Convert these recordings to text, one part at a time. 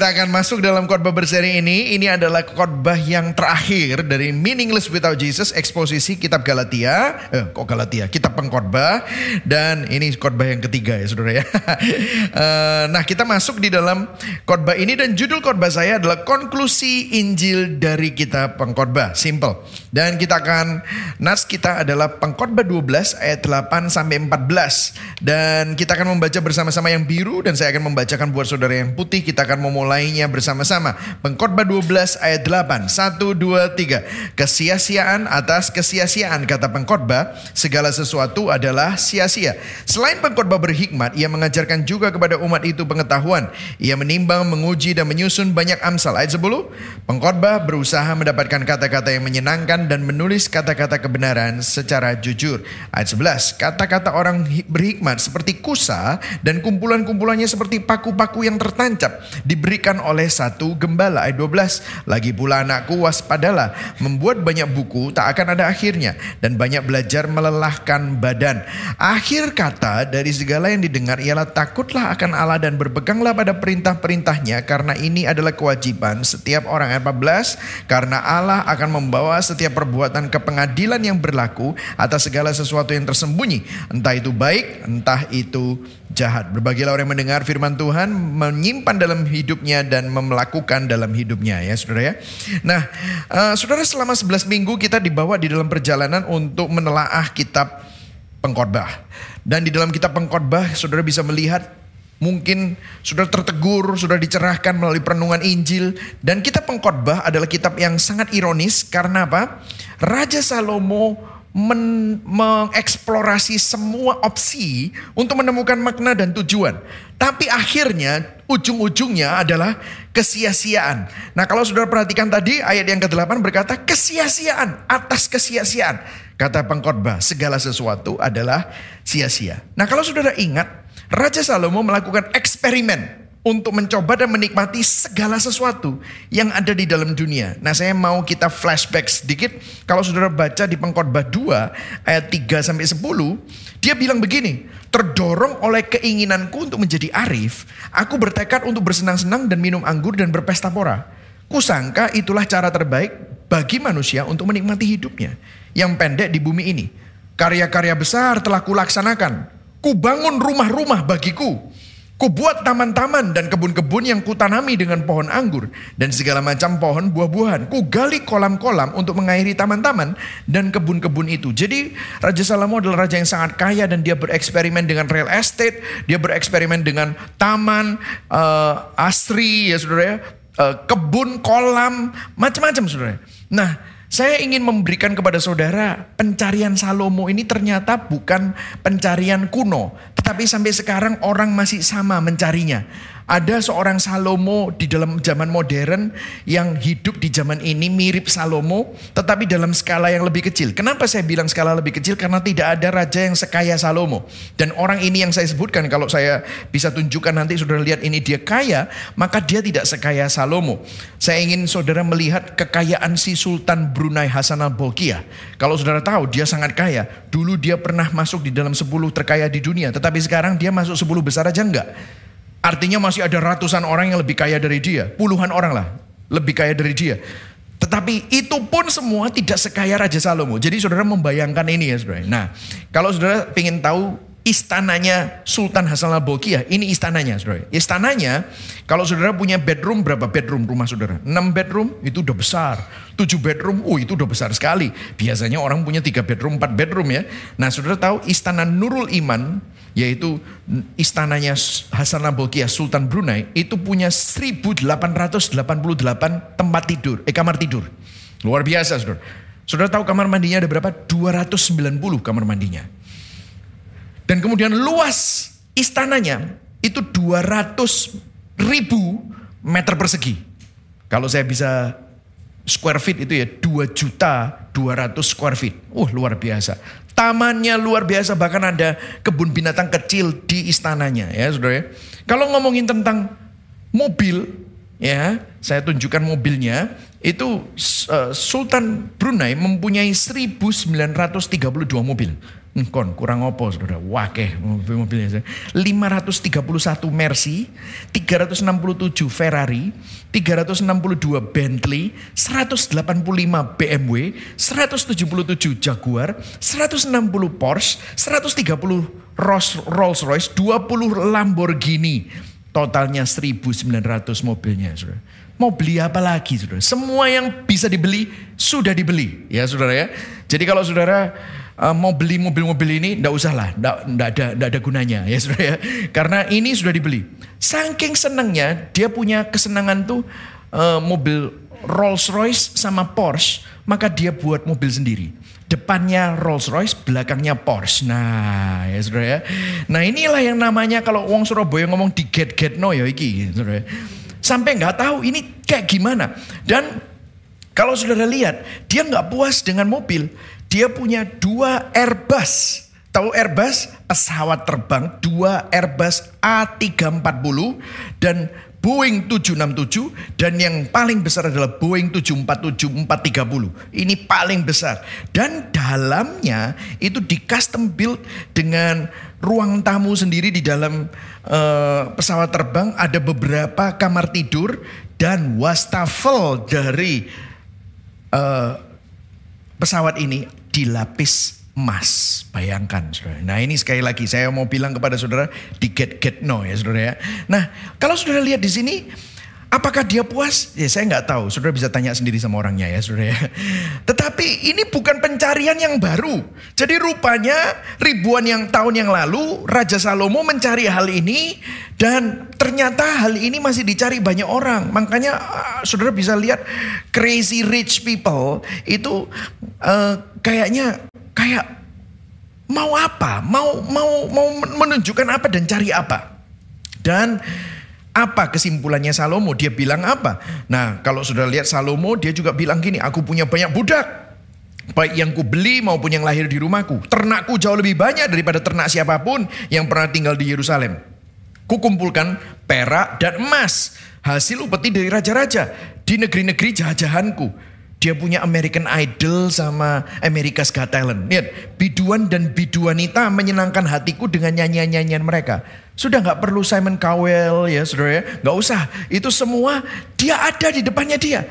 kita akan masuk dalam khotbah berseri ini. Ini adalah khotbah yang terakhir dari Meaningless Without Jesus, eksposisi kitab Galatia. Eh, kok Galatia? Kitab pengkhotbah. Dan ini khotbah yang ketiga ya saudara ya. Eh, nah kita masuk di dalam khotbah ini dan judul khotbah saya adalah konklusi Injil dari kitab pengkhotbah. Simple. Dan kita akan, nas kita adalah pengkhotbah 12 ayat 8 sampai 14. Dan kita akan membaca bersama-sama yang biru dan saya akan membacakan buat saudara yang putih. Kita akan memulainya bersama-sama. Pengkhotbah 12 ayat 8. 1 2 3. Kesia-siaan atas kesia-siaan kata pengkhotbah, segala sesuatu adalah sia-sia. Selain pengkhotbah berhikmat, ia mengajarkan juga kepada umat itu pengetahuan. Ia menimbang, menguji dan menyusun banyak amsal. Ayat 10. Pengkhotbah berusaha mendapatkan kata-kata yang menyenangkan dan menulis kata-kata kebenaran secara jujur. Ayat 11. Kata-kata orang berhikmat seperti kusa dan kumpulan-kumpulannya seperti paku-paku yang tertancap diberikan oleh satu gembala. Ayat 12. Lagi pula anakku waspadalah. Membuat banyak buku tak akan ada akhirnya. Dan banyak belajar melelahkan badan. Akhir kata dari segala yang didengar ialah takutlah akan Allah dan berpeganglah pada perintah-perintahnya. Karena ini adalah kewajiban setiap orang. Ayat 14. Karena Allah akan membawa setiap perbuatan ke pengadilan yang berlaku atas segala sesuatu yang tersembunyi. Entah itu baik, entah itu jahat. Berbagilah orang yang mendengar firman Tuhan, menyimpan dalam hidupnya dan melakukan dalam hidupnya ya saudara ya. Nah uh, saudara selama 11 minggu kita dibawa di dalam perjalanan untuk menelaah kitab pengkhotbah. Dan di dalam kitab pengkhotbah saudara bisa melihat mungkin sudah tertegur, sudah dicerahkan melalui perenungan Injil dan kitab pengkhotbah adalah kitab yang sangat ironis karena apa? Raja Salomo men mengeksplorasi semua opsi untuk menemukan makna dan tujuan. Tapi akhirnya ujung-ujungnya adalah kesia-siaan. Nah kalau saudara perhatikan tadi ayat yang ke-8 berkata kesia-siaan atas kesia-siaan. Kata pengkhotbah segala sesuatu adalah sia-sia. Nah kalau saudara ingat Raja Salomo melakukan eksperimen untuk mencoba dan menikmati segala sesuatu yang ada di dalam dunia. Nah, saya mau kita flashback sedikit. Kalau saudara baca di Pengkhotbah 2 ayat 3 sampai 10, dia bilang begini, "Terdorong oleh keinginanku untuk menjadi arif, aku bertekad untuk bersenang-senang dan minum anggur dan berpesta pora. Kusangka itulah cara terbaik bagi manusia untuk menikmati hidupnya yang pendek di bumi ini. Karya-karya besar telah kulaksanakan. Kubangun rumah-rumah bagiku." Kubuat taman-taman dan kebun-kebun yang kutanami dengan pohon anggur dan segala macam pohon buah-buahan. Kugali kolam-kolam untuk mengairi taman-taman dan kebun-kebun itu. Jadi Raja Salomo adalah raja yang sangat kaya dan dia bereksperimen dengan real estate, dia bereksperimen dengan taman, uh, asri ya saudara ya, uh, kebun, kolam, macam-macam saudara. Nah, saya ingin memberikan kepada saudara pencarian Salomo ini ternyata bukan pencarian kuno. Tetapi sampai sekarang orang masih sama mencarinya. Ada seorang Salomo di dalam zaman modern yang hidup di zaman ini mirip Salomo tetapi dalam skala yang lebih kecil. Kenapa saya bilang skala lebih kecil? Karena tidak ada raja yang sekaya Salomo. Dan orang ini yang saya sebutkan kalau saya bisa tunjukkan nanti saudara lihat ini dia kaya, maka dia tidak sekaya Salomo. Saya ingin saudara melihat kekayaan si Sultan Brunei Hasan al-Bolkiah. Kalau saudara tahu dia sangat kaya. Dulu dia pernah masuk di dalam 10 terkaya di dunia, tetapi sekarang dia masuk 10 besar aja enggak. Artinya masih ada ratusan orang yang lebih kaya dari dia. Puluhan orang lah lebih kaya dari dia. Tetapi itu pun semua tidak sekaya Raja Salomo. Jadi saudara membayangkan ini ya saudara. Nah kalau saudara ingin tahu istananya Sultan Hasan al-Bolkiah. Ini istananya, saudara. Istananya, kalau saudara punya bedroom, berapa bedroom rumah saudara? 6 bedroom, itu udah besar. 7 bedroom, oh itu udah besar sekali. Biasanya orang punya 3 bedroom, 4 bedroom ya. Nah saudara tahu istana Nurul Iman, yaitu istananya Hasan al-Bolkiah, Sultan Brunei, itu punya 1888 tempat tidur, eh kamar tidur. Luar biasa saudara. Saudara tahu kamar mandinya ada berapa? 290 kamar mandinya. Dan kemudian luas istananya itu 200 ribu meter persegi. Kalau saya bisa square feet itu ya 2 juta 200 square feet. Uh luar biasa. Tamannya luar biasa bahkan ada kebun binatang kecil di istananya ya saudara ya. Kalau ngomongin tentang mobil ya, saya tunjukkan mobilnya. Itu uh, Sultan Brunei mempunyai 1932 mobil. Hmm, kon kurang opo saudara? Wakeh mobil-mobilnya 531 Mercy 367 Ferrari 362 Bentley 185 BMW 177 Jaguar 160 Porsche 130 Rolls Royce 20 Lamborghini. Totalnya 1900 mobilnya saudara. Mau beli apa lagi saudara? Semua yang bisa dibeli sudah dibeli. Ya saudara ya. Jadi kalau saudara uh, mau beli mobil-mobil ini, ndak usah lah, ndak, ada, ndak ada gunanya ya saudara ya. Karena ini sudah dibeli. Saking senangnya dia punya kesenangan tuh uh, mobil Rolls Royce sama Porsche, maka dia buat mobil sendiri. Depannya Rolls Royce, belakangnya Porsche. Nah, ya saudara ya. Nah inilah yang namanya kalau Wong Surabaya ngomong di get get no ya iki, saudara. Ya. Sampai nggak tahu ini kayak gimana. Dan kalau saudara lihat, dia nggak puas dengan mobil, dia punya dua Airbus. Tahu Airbus? Pesawat terbang dua Airbus A340 dan Boeing 767 dan yang paling besar adalah Boeing 747-430. Ini paling besar. Dan dalamnya itu di custom build dengan ruang tamu sendiri di dalam uh, pesawat terbang ada beberapa kamar tidur dan wastafel dari uh, pesawat ini dilapis emas. Bayangkan saudara. Nah ini sekali lagi saya mau bilang kepada saudara di get get no ya saudara ya. Nah kalau saudara lihat di sini Apakah dia puas? Ya saya nggak tahu. Saudara bisa tanya sendiri sama orangnya ya saudara ya. Tetapi ini bukan pencarian yang baru. Jadi rupanya ribuan yang tahun yang lalu Raja Salomo mencari hal ini dan ternyata hal ini masih dicari banyak orang. Makanya uh, saudara bisa lihat crazy rich people itu uh, kayaknya kayak mau apa? Mau mau mau menunjukkan apa dan cari apa? Dan apa kesimpulannya Salomo? Dia bilang apa? Nah, kalau sudah lihat Salomo, dia juga bilang gini, aku punya banyak budak. Baik yang ku beli maupun yang lahir di rumahku. Ternakku jauh lebih banyak daripada ternak siapa pun yang pernah tinggal di Yerusalem. Kukumpulkan perak dan emas. Hasil upeti dari raja-raja. Di negeri-negeri jajahanku. Dia punya American Idol sama America's Got Talent. Lihat, biduan dan biduanita menyenangkan hatiku dengan nyanyian-nyanyian mereka. Sudah nggak perlu Simon Cowell ya saudara ya. Nggak usah. Itu semua dia ada di depannya dia.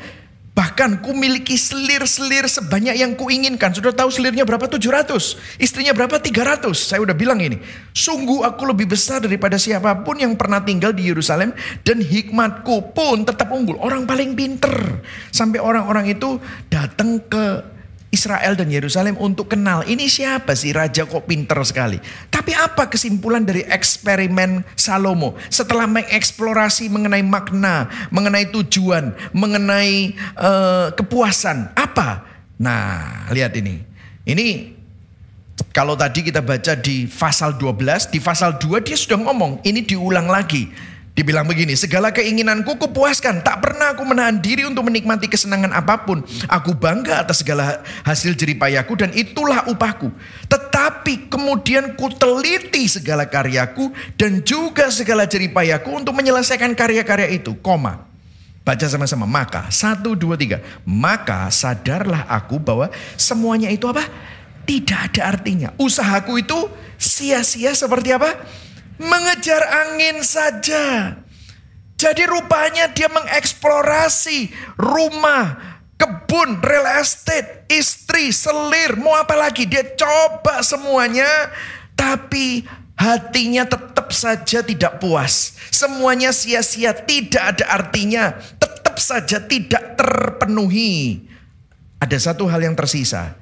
Bahkan ku miliki selir-selir sebanyak yang ku inginkan. Sudah tahu selirnya berapa? 700. Istrinya berapa? 300. Saya udah bilang ini. Sungguh aku lebih besar daripada siapa pun yang pernah tinggal di Yerusalem. Dan hikmatku pun tetap unggul. Orang paling pinter. Sampai orang-orang itu datang ke Israel dan Yerusalem untuk kenal ini siapa sih raja kok pinter sekali. Tapi apa kesimpulan dari eksperimen Salomo setelah mengeksplorasi mengenai makna, mengenai tujuan, mengenai uh, kepuasan? Apa? Nah, lihat ini. Ini kalau tadi kita baca di pasal 12, di pasal 2 dia sudah ngomong, ini diulang lagi. Dibilang begini, segala keinginanku kupuaskan. Tak pernah aku menahan diri untuk menikmati kesenangan apa pun. Aku bangga atas segala hasil jeripayaku dan itulah upahku. Tetapi kemudian ku teliti segala karyaku dan juga segala jeripayaku untuk menyelesaikan karya-karya itu. Koma. Baca sama-sama. Maka, satu, dua, tiga. Maka sadarlah aku bahwa semuanya itu apa? Tidak ada artinya. Usahaku itu sia-sia seperti apa? Mengejar angin saja. Jadi rupanya dia mengeksplorasi rumah, kebun, real estate, istri, selir, mau apa lagi. Dia coba semuanya, tapi hatinya tetap saja tidak puas. Semuanya sia-sia, tidak ada artinya, tetap saja tidak terpenuhi. Ada satu hal yang tersisa.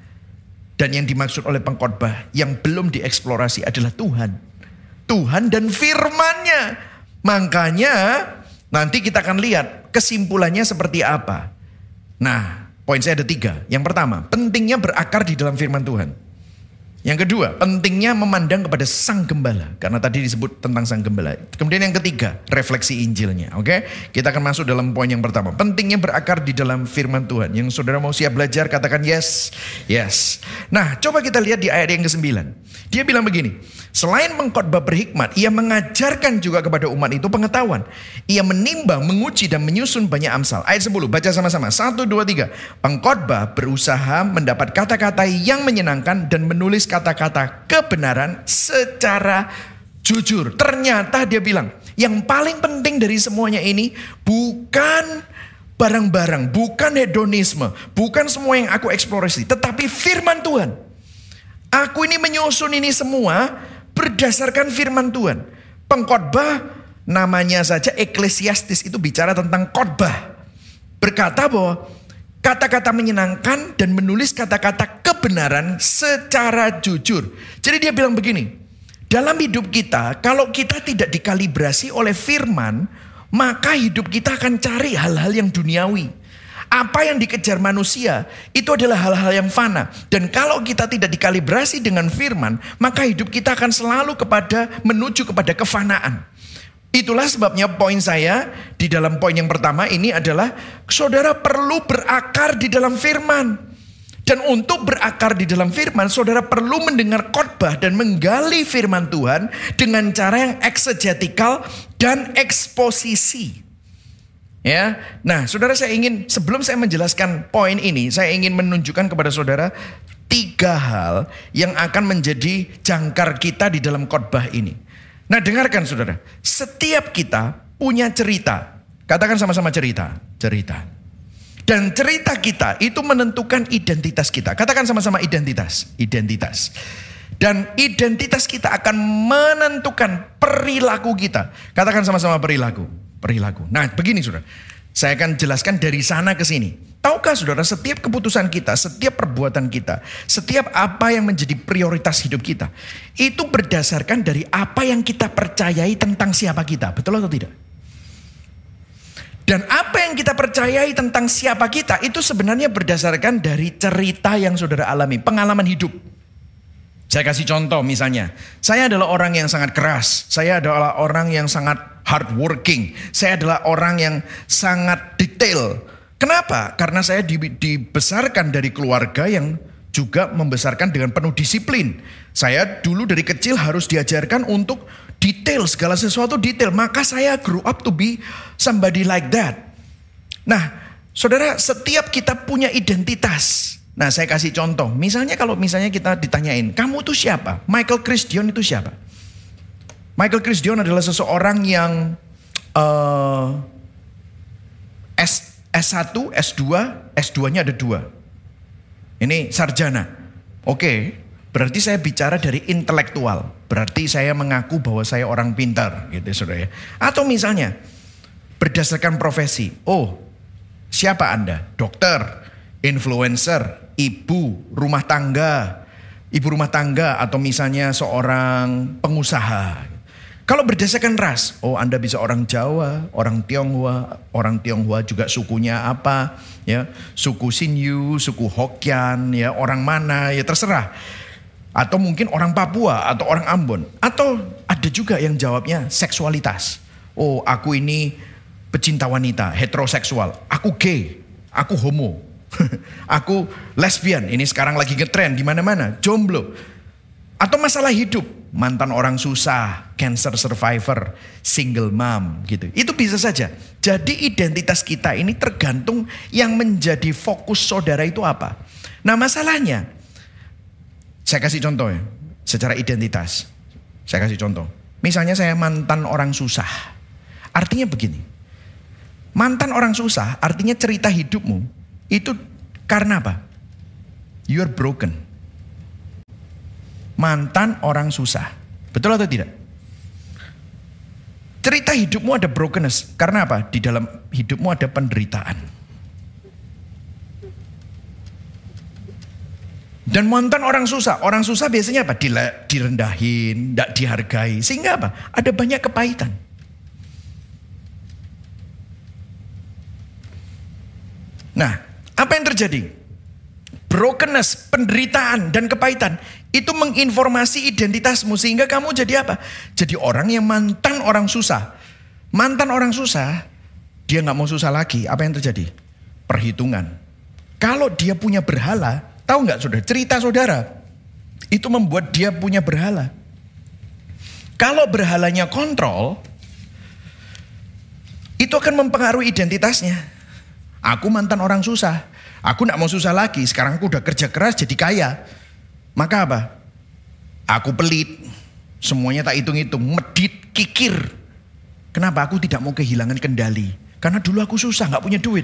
Dan yang dimaksud oleh pengkhotbah yang belum dieksplorasi adalah Tuhan. Tuhan dan firmannya. Makanya nanti kita akan lihat kesimpulannya seperti apa. Nah, poin saya ada tiga. Yang pertama, pentingnya berakar di dalam firman Tuhan. Yang kedua, pentingnya memandang kepada sang gembala. Karena tadi disebut tentang sang gembala. Kemudian yang ketiga, refleksi Injilnya. Oke, kita akan masuk dalam poin yang pertama. Pentingnya berakar di dalam firman Tuhan. Yang saudara mau siap belajar, katakan yes. Yes. Nah, coba kita lihat di ayat yang ke-9. Dia bilang begini, selain mengkhotbah berhikmat, ia mengajarkan juga kepada umat itu pengetahuan. Ia menimbang, menguji, dan menyusun banyak amsal. Ayat 10, baca sama-sama. Satu, dua, tiga. Pengkhotbah berusaha mendapat kata-kata yang menyenangkan dan menulis kata-kata kebenaran secara jujur. Ternyata dia bilang, yang paling penting dari semuanya ini bukan barang-barang, bukan hedonisme, bukan semua yang aku eksplorasi, tetapi firman Tuhan. Aku ini menyusun ini semua berdasarkan firman Tuhan. Pengkhotbah namanya saja eklesiastis itu bicara tentang khotbah. Berkata bahwa kata-kata menyenangkan dan menulis kata-kata kebenaran secara jujur. Jadi dia bilang begini, dalam hidup kita kalau kita tidak dikalibrasi oleh firman, maka hidup kita akan cari hal-hal yang duniawi. Apa yang dikejar manusia itu adalah hal-hal yang fana. Dan kalau kita tidak dikalibrasi dengan firman, maka hidup kita akan selalu kepada menuju kepada kefanaan. Itulah sebabnya poin saya di dalam poin yang pertama ini adalah saudara perlu berakar di dalam firman. Dan untuk berakar di dalam firman, saudara perlu mendengar khotbah dan menggali firman Tuhan dengan cara yang eksegetikal dan eksposisi. Ya, nah saudara saya ingin sebelum saya menjelaskan poin ini, saya ingin menunjukkan kepada saudara tiga hal yang akan menjadi jangkar kita di dalam khotbah ini. Nah dengarkan saudara, setiap kita punya cerita, katakan sama-sama cerita, cerita. Dan cerita kita itu menentukan identitas kita. Katakan sama-sama identitas, identitas. Dan identitas kita akan menentukan perilaku kita. Katakan sama-sama perilaku perilaku. Nah, begini Saudara. Saya akan jelaskan dari sana ke sini. Tahukah Saudara, setiap keputusan kita, setiap perbuatan kita, setiap apa yang menjadi prioritas hidup kita, itu berdasarkan dari apa yang kita percayai tentang siapa kita. Betul atau tidak? Dan apa yang kita percayai tentang siapa kita itu sebenarnya berdasarkan dari cerita yang saudara alami, pengalaman hidup. Saya kasih contoh misalnya, saya adalah orang yang sangat keras, saya adalah orang yang sangat hardworking, saya adalah orang yang sangat detail. Kenapa? Karena saya dibesarkan dari keluarga yang juga membesarkan dengan penuh disiplin. Saya dulu dari kecil harus diajarkan untuk detail, segala sesuatu detail. Maka saya grew up to be somebody like that. Nah, saudara, setiap kita punya identitas. Nah saya kasih contoh, misalnya kalau misalnya kita ditanyain, kamu tuh siapa? Michael Chris Dion itu siapa? Michael Chris Dion adalah seseorang yang uh, S, S1, S2, S2-nya ada dua. Ini sarjana. Oke, berarti saya bicara dari intelektual. Berarti saya mengaku bahwa saya orang pintar gitu saudara ya. Atau misalnya berdasarkan profesi. Oh, siapa Anda? Dokter, influencer, ibu rumah tangga, ibu rumah tangga atau misalnya seorang pengusaha. Kalau berdasarkan ras, oh Anda bisa orang Jawa, orang Tionghoa, orang Tionghoa juga sukunya apa, ya, suku Sinyu, suku Hokkien, ya, orang mana, ya terserah. Atau mungkin orang Papua atau orang Ambon, atau ada juga yang jawabnya seksualitas. Oh, aku ini pecinta wanita, heteroseksual, aku gay, aku homo, aku lesbian, ini sekarang lagi ngetren di mana-mana, jomblo. Atau masalah hidup, mantan orang susah, cancer survivor, single mom gitu. Itu bisa saja. Jadi identitas kita ini tergantung yang menjadi fokus saudara itu apa. Nah masalahnya, saya kasih contoh ya, secara identitas. Saya kasih contoh. Misalnya saya mantan orang susah. Artinya begini. Mantan orang susah artinya cerita hidupmu itu karena apa? You are broken. Mantan orang susah. Betul atau tidak? Cerita hidupmu ada brokenness. Karena apa? Di dalam hidupmu ada penderitaan. Dan mantan orang susah. Orang susah biasanya apa? Direndahin, tidak dihargai. Sehingga apa? Ada banyak kepahitan. Nah, apa yang terjadi? Brokenness, penderitaan dan kepahitan itu menginformasi identitasmu sehingga kamu jadi apa? Jadi orang yang mantan orang susah. Mantan orang susah, dia nggak mau susah lagi. Apa yang terjadi? Perhitungan. Kalau dia punya berhala, tahu nggak saudara? Cerita saudara itu membuat dia punya berhala. Kalau berhalanya kontrol, itu akan mempengaruhi identitasnya. Aku mantan orang susah. Aku tidak mau susah lagi. Sekarang aku udah kerja keras jadi kaya. Maka apa? Aku pelit. Semuanya tak hitung-hitung. Medit, kikir. Kenapa aku tidak mau kehilangan kendali? Karena dulu aku susah, nggak punya duit.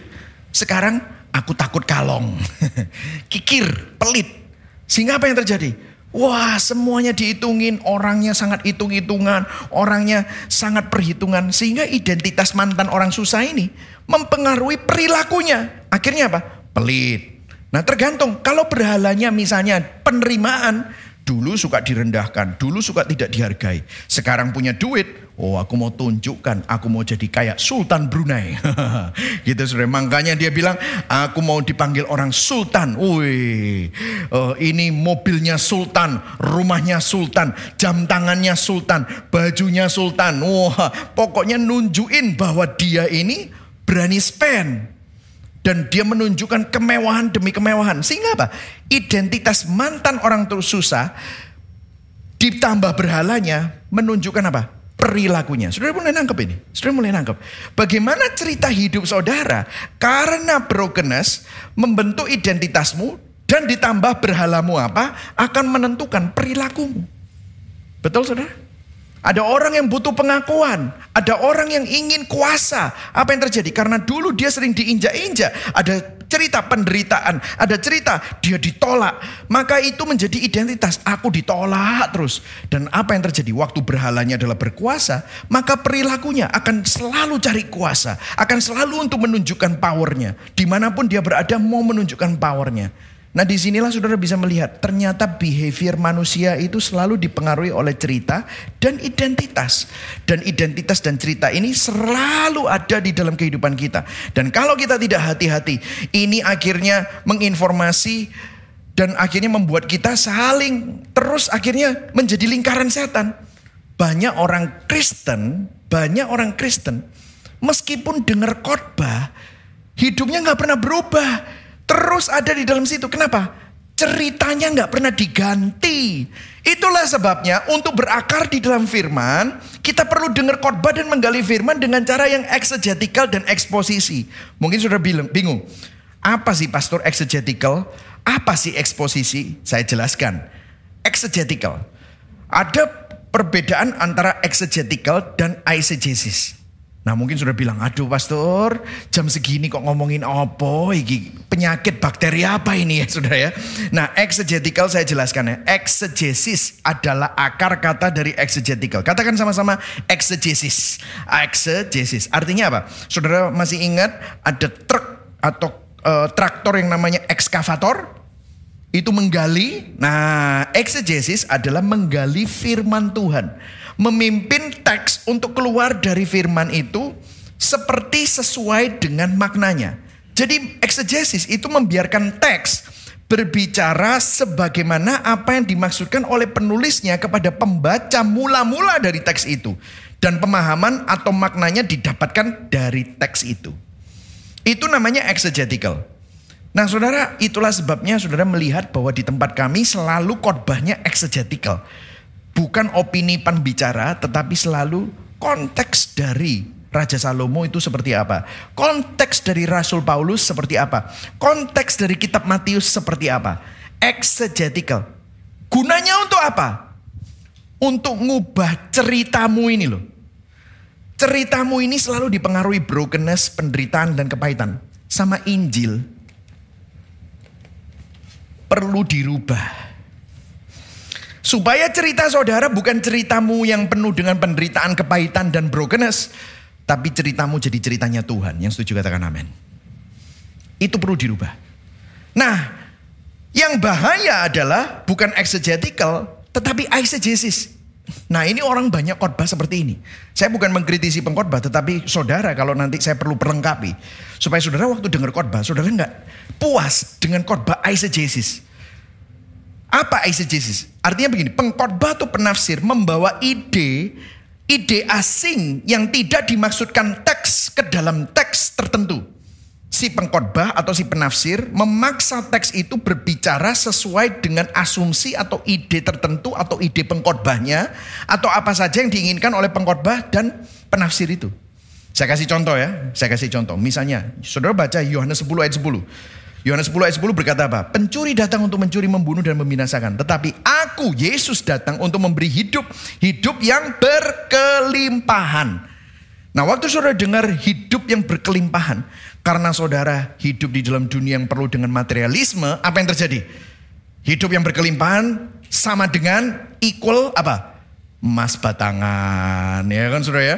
Sekarang aku takut kalong. kikir, pelit. Sehingga apa yang terjadi? Wah semuanya dihitungin, orangnya sangat hitung-hitungan, orangnya sangat perhitungan. Sehingga identitas mantan orang susah ini mempengaruhi perilakunya. Akhirnya apa? pelit. Nah tergantung, kalau berhalanya misalnya penerimaan, dulu suka direndahkan, dulu suka tidak dihargai. Sekarang punya duit, oh aku mau tunjukkan, aku mau jadi kayak Sultan Brunei. gitu sudah, makanya dia bilang, aku mau dipanggil orang Sultan. Wih, uh, ini mobilnya Sultan, rumahnya Sultan, jam tangannya Sultan, bajunya Sultan. Wah, pokoknya nunjukin bahwa dia ini berani spend dan dia menunjukkan kemewahan demi kemewahan. Sehingga apa? Identitas mantan orang terus susah ditambah berhalanya menunjukkan apa? Perilakunya. Saudara mulai nangkep ini. Saudara mulai nangkep. Bagaimana cerita hidup saudara karena brokenness membentuk identitasmu dan ditambah berhalamu apa akan menentukan perilakumu. Betul saudara? Ada orang yang butuh pengakuan. Ada orang yang ingin kuasa. Apa yang terjadi? Karena dulu dia sering diinjak-injak. Ada cerita penderitaan. Ada cerita dia ditolak. Maka itu menjadi identitas. Aku ditolak terus. Dan apa yang terjadi? Waktu berhalanya adalah berkuasa. Maka perilakunya akan selalu cari kuasa. Akan selalu untuk menunjukkan powernya. Di mana pun dia berada mau menunjukkan powernya. Nah di sinilah saudara bisa melihat ternyata behavior manusia itu selalu dipengaruhi oleh cerita dan identitas. Dan identitas dan cerita ini selalu ada di dalam kehidupan kita. Dan kalau kita tidak hati-hati ini akhirnya menginformasi dan akhirnya membuat kita saling terus akhirnya menjadi lingkaran setan. Banyak orang Kristen, banyak orang Kristen meskipun dengar khotbah hidupnya nggak pernah berubah Terus ada di dalam situ. Kenapa? Ceritanya nggak pernah diganti. Itulah sebabnya untuk berakar di dalam firman, kita perlu dengar khotbah dan menggali firman dengan cara yang exegetical dan eksposisi. Mungkin sudah bingung, apa sih pastor exegetical? Apa sih eksposisi? Saya jelaskan. Exegetical. Ada perbedaan antara exegetical dan eisegesis. Nah mungkin sudah bilang, aduh pastor jam segini kok ngomongin apa, iki penyakit bakteri apa ini ya saudara ya. Nah exegetical saya jelaskan ya, exegesis adalah akar kata dari exegetical. Katakan sama-sama exegesis, exegesis artinya apa? Saudara masih ingat ada truk atau uh, traktor yang namanya ekskavator? Itu menggali, nah exegesis adalah menggali firman Tuhan memimpin teks untuk keluar dari firman itu seperti sesuai dengan maknanya. Jadi exegesis itu membiarkan teks berbicara sebagaimana apa yang dimaksudkan oleh penulisnya kepada pembaca mula-mula dari teks itu. Dan pemahaman atau maknanya didapatkan dari teks itu. Itu namanya exegetical. Nah saudara itulah sebabnya saudara melihat bahwa di tempat kami selalu khotbahnya exegetical bukan opini pembicara tetapi selalu konteks dari Raja Salomo itu seperti apa? Konteks dari Rasul Paulus seperti apa? Konteks dari kitab Matius seperti apa? Exegetical. Gunanya untuk apa? Untuk ngubah ceritamu ini loh. Ceritamu ini selalu dipengaruhi brokenness, penderitaan, dan kepahitan. Sama Injil. Perlu dirubah Supaya cerita saudara bukan ceritamu yang penuh dengan penderitaan, kepahitan, dan brokenness. Tapi ceritamu jadi ceritanya Tuhan. Yang setuju katakan amin. Itu perlu dirubah. Nah, yang bahaya adalah bukan exegetical, tetapi eisegesis. Nah ini orang banyak khotbah seperti ini. Saya bukan mengkritisi pengkhotbah, tetapi saudara kalau nanti saya perlu perlengkapi. Supaya saudara waktu dengar khotbah, saudara nggak puas dengan khotbah eisegesis. Apa eisegesis? Artinya begini, pengkhotbah atau penafsir membawa ide, ide asing yang tidak dimaksudkan teks ke dalam teks tertentu si pengkhotbah atau si penafsir memaksa teks itu berbicara sesuai dengan asumsi atau ide tertentu atau ide pengkhotbahnya atau apa saja yang diinginkan oleh pengkhotbah dan penafsir itu. Saya kasih contoh ya, saya kasih contoh. Misalnya, saudara baca Yohanes 10 ayat 10. Yohanes 10 ayat 10 berkata apa? Pencuri datang untuk mencuri, membunuh dan membinasakan. Tetapi aku, Yesus datang untuk memberi hidup, hidup yang berkelimpahan. Nah waktu saudara dengar hidup yang berkelimpahan, karena saudara hidup di dalam dunia yang penuh dengan materialisme, apa yang terjadi? Hidup yang berkelimpahan sama dengan equal apa? Emas batangan, ya kan saudara ya?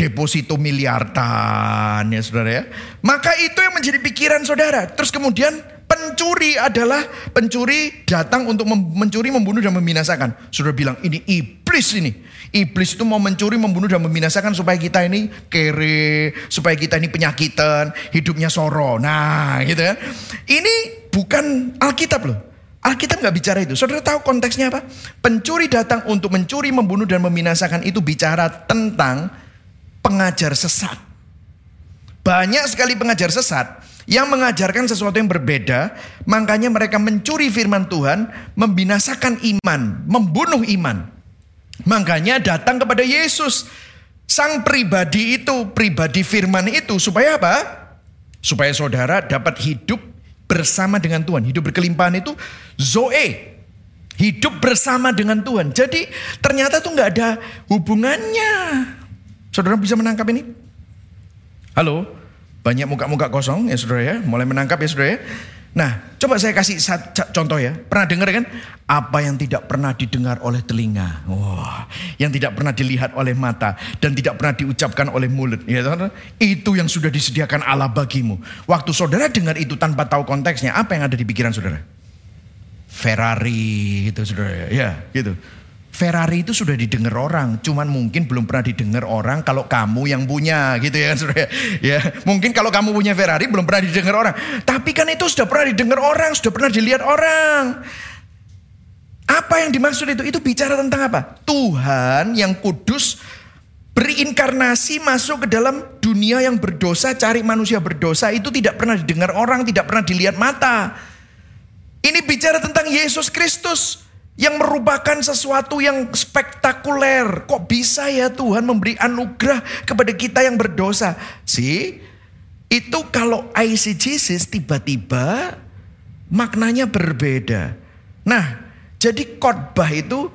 Deposito miliaran ya saudara ya. Maka itu yang menjadi pikiran saudara. Terus kemudian pencuri adalah pencuri datang untuk mencuri, membunuh dan membinasakan. Saudara bilang ini iblis ini. Iblis itu mau mencuri, membunuh dan membinasakan supaya kita ini kere, supaya kita ini penyakitan, hidupnya soro. Nah, gitu ya. Ini bukan Alkitab loh. Alkitab nggak bicara itu. Saudara tahu konteksnya apa? Pencuri datang untuk mencuri, membunuh dan membinasakan itu bicara tentang pengajar sesat. Banyak sekali pengajar sesat yang mengajarkan sesuatu yang berbeda, makanya mereka mencuri firman Tuhan, membinasakan iman, membunuh iman. Makanya datang kepada Yesus. Sang pribadi itu, pribadi firman itu supaya apa? Supaya saudara dapat hidup bersama dengan Tuhan. Hidup berkelimpahan itu Zoe. Hidup bersama dengan Tuhan. Jadi ternyata tuh nggak ada hubungannya. Saudara bisa menangkap ini? Halo? Banyak muka-muka kosong ya saudara ya. Mulai menangkap ya saudara ya. Nah, coba saya kasih contoh ya. Pernah dengar kan? Apa yang tidak pernah didengar oleh telinga. Wah, yang tidak pernah dilihat oleh mata dan tidak pernah diucapkan oleh mulut. Ya, itu yang sudah disediakan Allah bagimu. Waktu saudara dengar itu tanpa tahu konteksnya, apa yang ada di pikiran saudara? Ferrari gitu saudara ya. Ya, gitu. Ferrari itu sudah didengar orang, cuman mungkin belum pernah didengar orang kalau kamu yang punya gitu ya Saudara. Ya, mungkin kalau kamu punya Ferrari belum pernah didengar orang. Tapi kan itu sudah pernah didengar orang, sudah pernah dilihat orang. Apa yang dimaksud itu? Itu bicara tentang apa? Tuhan yang kudus berinkarnasi masuk ke dalam dunia yang berdosa, cari manusia berdosa itu tidak pernah didengar orang, tidak pernah dilihat mata. Ini bicara tentang Yesus Kristus yang merupakan sesuatu yang spektakuler. Kok bisa ya Tuhan memberi anugerah kepada kita yang berdosa? Sih, itu kalau ICGC tiba-tiba maknanya berbeda. Nah, jadi khotbah itu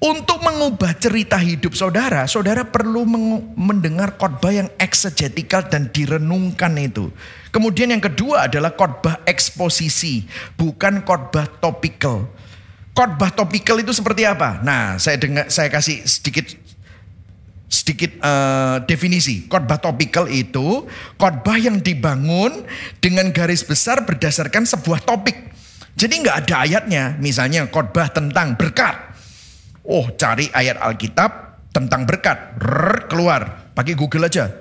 untuk mengubah cerita hidup saudara, saudara perlu mendengar khotbah yang eksegetikal dan direnungkan itu. Kemudian yang kedua adalah khotbah eksposisi, bukan khotbah topikal. Khotbah topikal itu seperti apa? Nah, saya dengar saya kasih sedikit sedikit uh, definisi. Khotbah topikal itu khotbah yang dibangun dengan garis besar berdasarkan sebuah topik. Jadi nggak ada ayatnya. Misalnya khotbah tentang berkat. Oh, cari ayat Alkitab tentang berkat. Rrr, keluar. Pakai Google aja.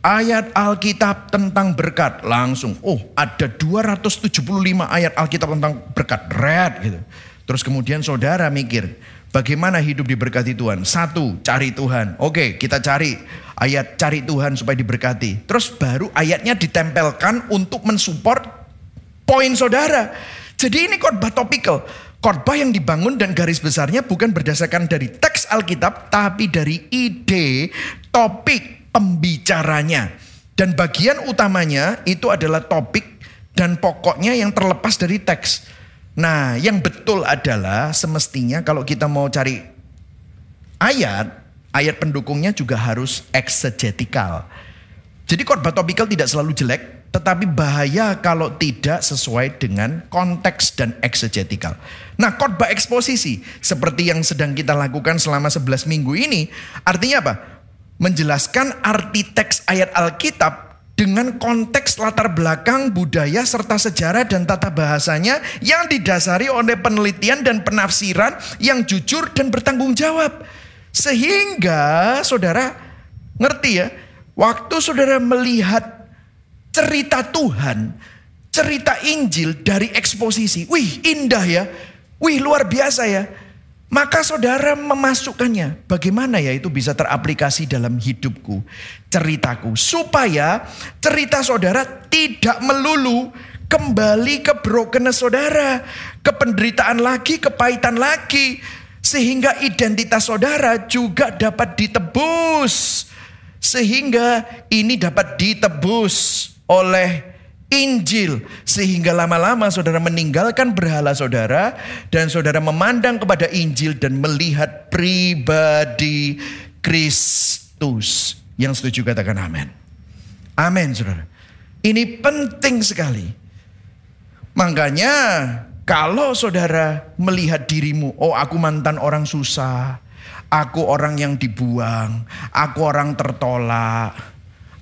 Ayat Alkitab tentang berkat langsung. Oh, ada 275 ayat Alkitab tentang berkat. Red gitu. Terus kemudian saudara mikir, bagaimana hidup diberkati Tuhan? Satu, cari Tuhan. Oke, kita cari ayat cari Tuhan supaya diberkati. Terus baru ayatnya ditempelkan untuk mensupport poin saudara. Jadi ini khotbah topikal. Khotbah yang dibangun dan garis besarnya bukan berdasarkan dari teks Alkitab, tapi dari ide, topik, pembicaranya. Dan bagian utamanya itu adalah topik dan pokoknya yang terlepas dari teks. Nah, yang betul adalah semestinya kalau kita mau cari ayat, ayat pendukungnya juga harus eksegetikal. Jadi khotbah topikal tidak selalu jelek, tetapi bahaya kalau tidak sesuai dengan konteks dan eksegetikal. Nah, khotbah eksposisi seperti yang sedang kita lakukan selama 11 minggu ini, artinya apa? Menjelaskan arti teks ayat Alkitab dengan konteks latar belakang budaya serta sejarah dan tata bahasanya yang didasari oleh penelitian dan penafsiran yang jujur dan bertanggung jawab. Sehingga saudara ngerti ya, waktu saudara melihat cerita Tuhan, cerita Injil dari eksposisi, wih indah ya, wih luar biasa ya. Maka saudara memasukkannya. Bagaimana ya itu bisa teraplikasi dalam hidupku, ceritaku. Supaya cerita saudara tidak melulu kembali ke brokenness saudara. Ke penderitaan lagi, kepahitan lagi. Sehingga identitas saudara juga dapat ditebus. Sehingga ini dapat ditebus oleh Injil sehingga lama-lama saudara meninggalkan berhala saudara dan saudara memandang kepada Injil dan melihat pribadi Kristus. Yang setuju katakan amin. Amin saudara. Ini penting sekali. Makanya kalau saudara melihat dirimu, oh aku mantan orang susah, aku orang yang dibuang, aku orang tertolak,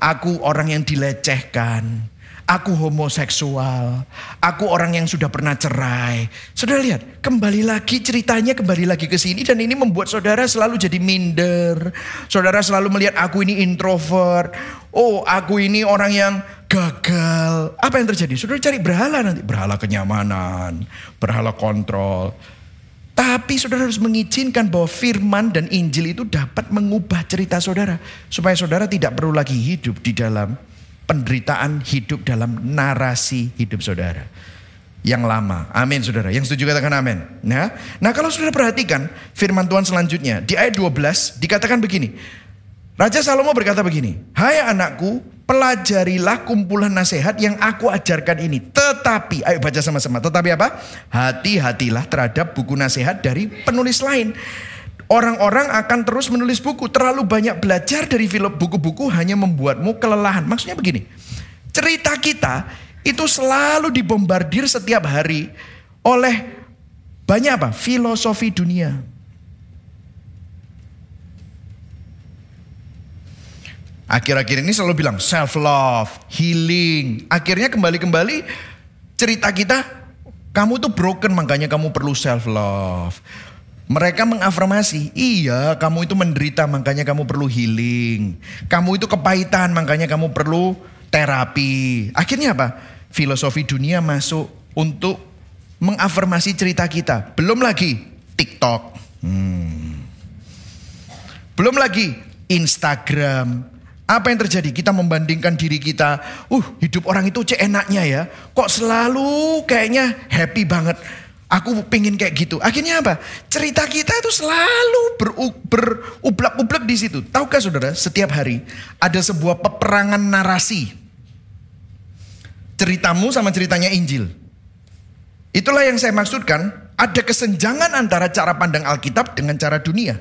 aku orang yang dilecehkan, Aku homoseksual. Aku orang yang sudah pernah cerai. Saudara lihat, kembali lagi ceritanya kembali lagi ke sini dan ini membuat saudara selalu jadi minder. Saudara selalu melihat aku ini introvert. Oh, aku ini orang yang gagal. Apa yang terjadi? Saudara cari berhala nanti, berhala kenyamanan, berhala kontrol. Tapi saudara harus mengizinkan bahwa firman dan Injil itu dapat mengubah cerita saudara. Supaya saudara tidak perlu lagi hidup di dalam penderitaan hidup dalam narasi hidup saudara. Yang lama. Amin saudara. Yang setuju katakan amin. Nah, nah kalau saudara perhatikan firman Tuhan selanjutnya. Di ayat 12 dikatakan begini. Raja Salomo berkata begini. Hai anakku, pelajarilah kumpulan nasihat yang aku ajarkan ini. Tetapi, ayo baca sama-sama. Tetapi apa? Hati-hatilah terhadap buku nasihat dari penulis lain Orang-orang akan terus menulis buku. Terlalu banyak belajar dari film buku-buku hanya membuatmu kelelahan. Maksudnya begini. Cerita kita itu selalu dibombardir setiap hari oleh banyak apa? Filosofi dunia. Akhir-akhir ini selalu bilang self love, healing. Akhirnya kembali-kembali cerita kita, kamu tuh broken makanya kamu perlu self love. Mereka mengafirmasi, iya kamu itu menderita makanya kamu perlu healing. Kamu itu kepahitan makanya kamu perlu terapi. Akhirnya apa? Filosofi dunia masuk untuk mengafirmasi cerita kita. Belum lagi TikTok. Hmm. Belum lagi Instagram. Apa yang terjadi? Kita membandingkan diri kita. Uh, hidup orang itu cek enaknya ya. Kok selalu kayaknya happy banget Aku pengen kayak gitu. Akhirnya apa? Cerita kita itu selalu berublak-ublak di situ. Tahukah saudara, setiap hari ada sebuah peperangan narasi. Ceritamu sama ceritanya Injil. Itulah yang saya maksudkan. Ada kesenjangan antara cara pandang Alkitab dengan cara dunia.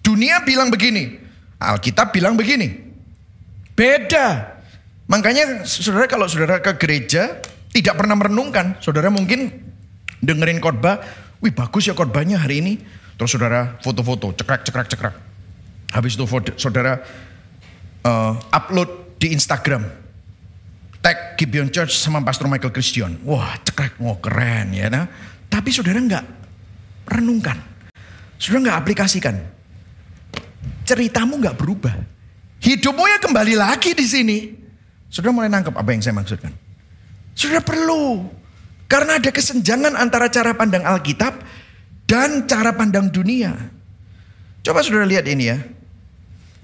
Dunia bilang begini. Alkitab bilang begini. Beda. Makanya saudara kalau saudara ke gereja tidak pernah merenungkan. Saudara mungkin dengerin khotbah, wih bagus ya khotbahnya hari ini. Terus saudara foto-foto, cekrek, cekrek, cekrek. Habis itu saudara uh, upload di Instagram. Tag Gibeon Church sama Pastor Michael Christian. Wah cekrek, wah keren ya. Nah. Tapi saudara nggak renungkan. Saudara nggak aplikasikan. Ceritamu nggak berubah. Hidupmu ya kembali lagi di sini. Saudara mulai nangkep apa yang saya maksudkan. Saudara perlu karena ada kesenjangan antara cara pandang Alkitab dan cara pandang dunia. Coba saudara lihat ini ya.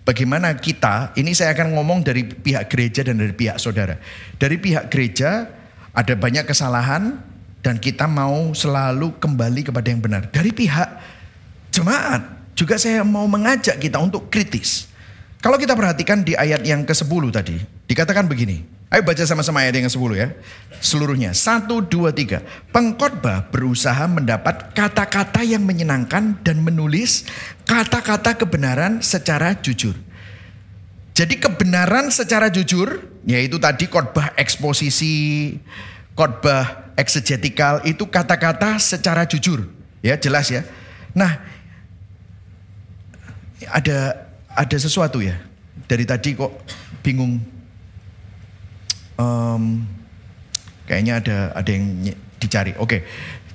Bagaimana kita, ini saya akan ngomong dari pihak gereja dan dari pihak saudara. Dari pihak gereja ada banyak kesalahan dan kita mau selalu kembali kepada yang benar. Dari pihak jemaat juga saya mau mengajak kita untuk kritis. Kalau kita perhatikan di ayat yang ke-10 tadi, dikatakan begini. Ayo baca sama-sama ayat yang ke-10 ya. Seluruhnya. Satu, dua, tiga. Pengkhotbah berusaha mendapat kata-kata yang menyenangkan dan menulis kata-kata kebenaran secara jujur. Jadi kebenaran secara jujur, yaitu tadi khotbah eksposisi, khotbah eksegetikal, itu kata-kata secara jujur. Ya jelas ya. Nah, ada ada sesuatu ya. Dari tadi kok bingung. Um, kayaknya ada ada yang dicari. Oke.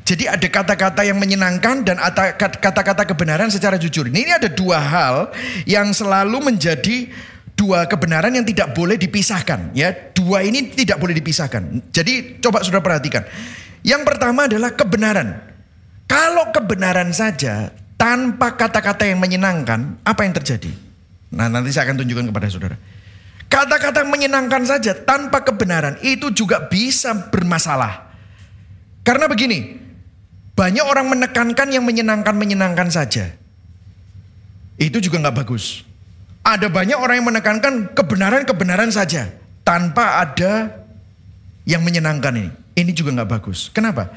Jadi ada kata-kata yang menyenangkan dan kata-kata kebenaran secara jujur. Ini ada dua hal yang selalu menjadi dua kebenaran yang tidak boleh dipisahkan. Ya, dua ini tidak boleh dipisahkan. Jadi coba sudah perhatikan. Yang pertama adalah kebenaran. Kalau kebenaran saja tanpa kata-kata yang menyenangkan, apa yang terjadi? Nah, nanti saya akan tunjukkan kepada saudara. Kata-kata menyenangkan saja tanpa kebenaran itu juga bisa bermasalah. Karena begini, banyak orang menekankan yang menyenangkan-menyenangkan saja. Itu juga nggak bagus. Ada banyak orang yang menekankan kebenaran-kebenaran saja. Tanpa ada yang menyenangkan ini. Ini juga nggak bagus. Kenapa?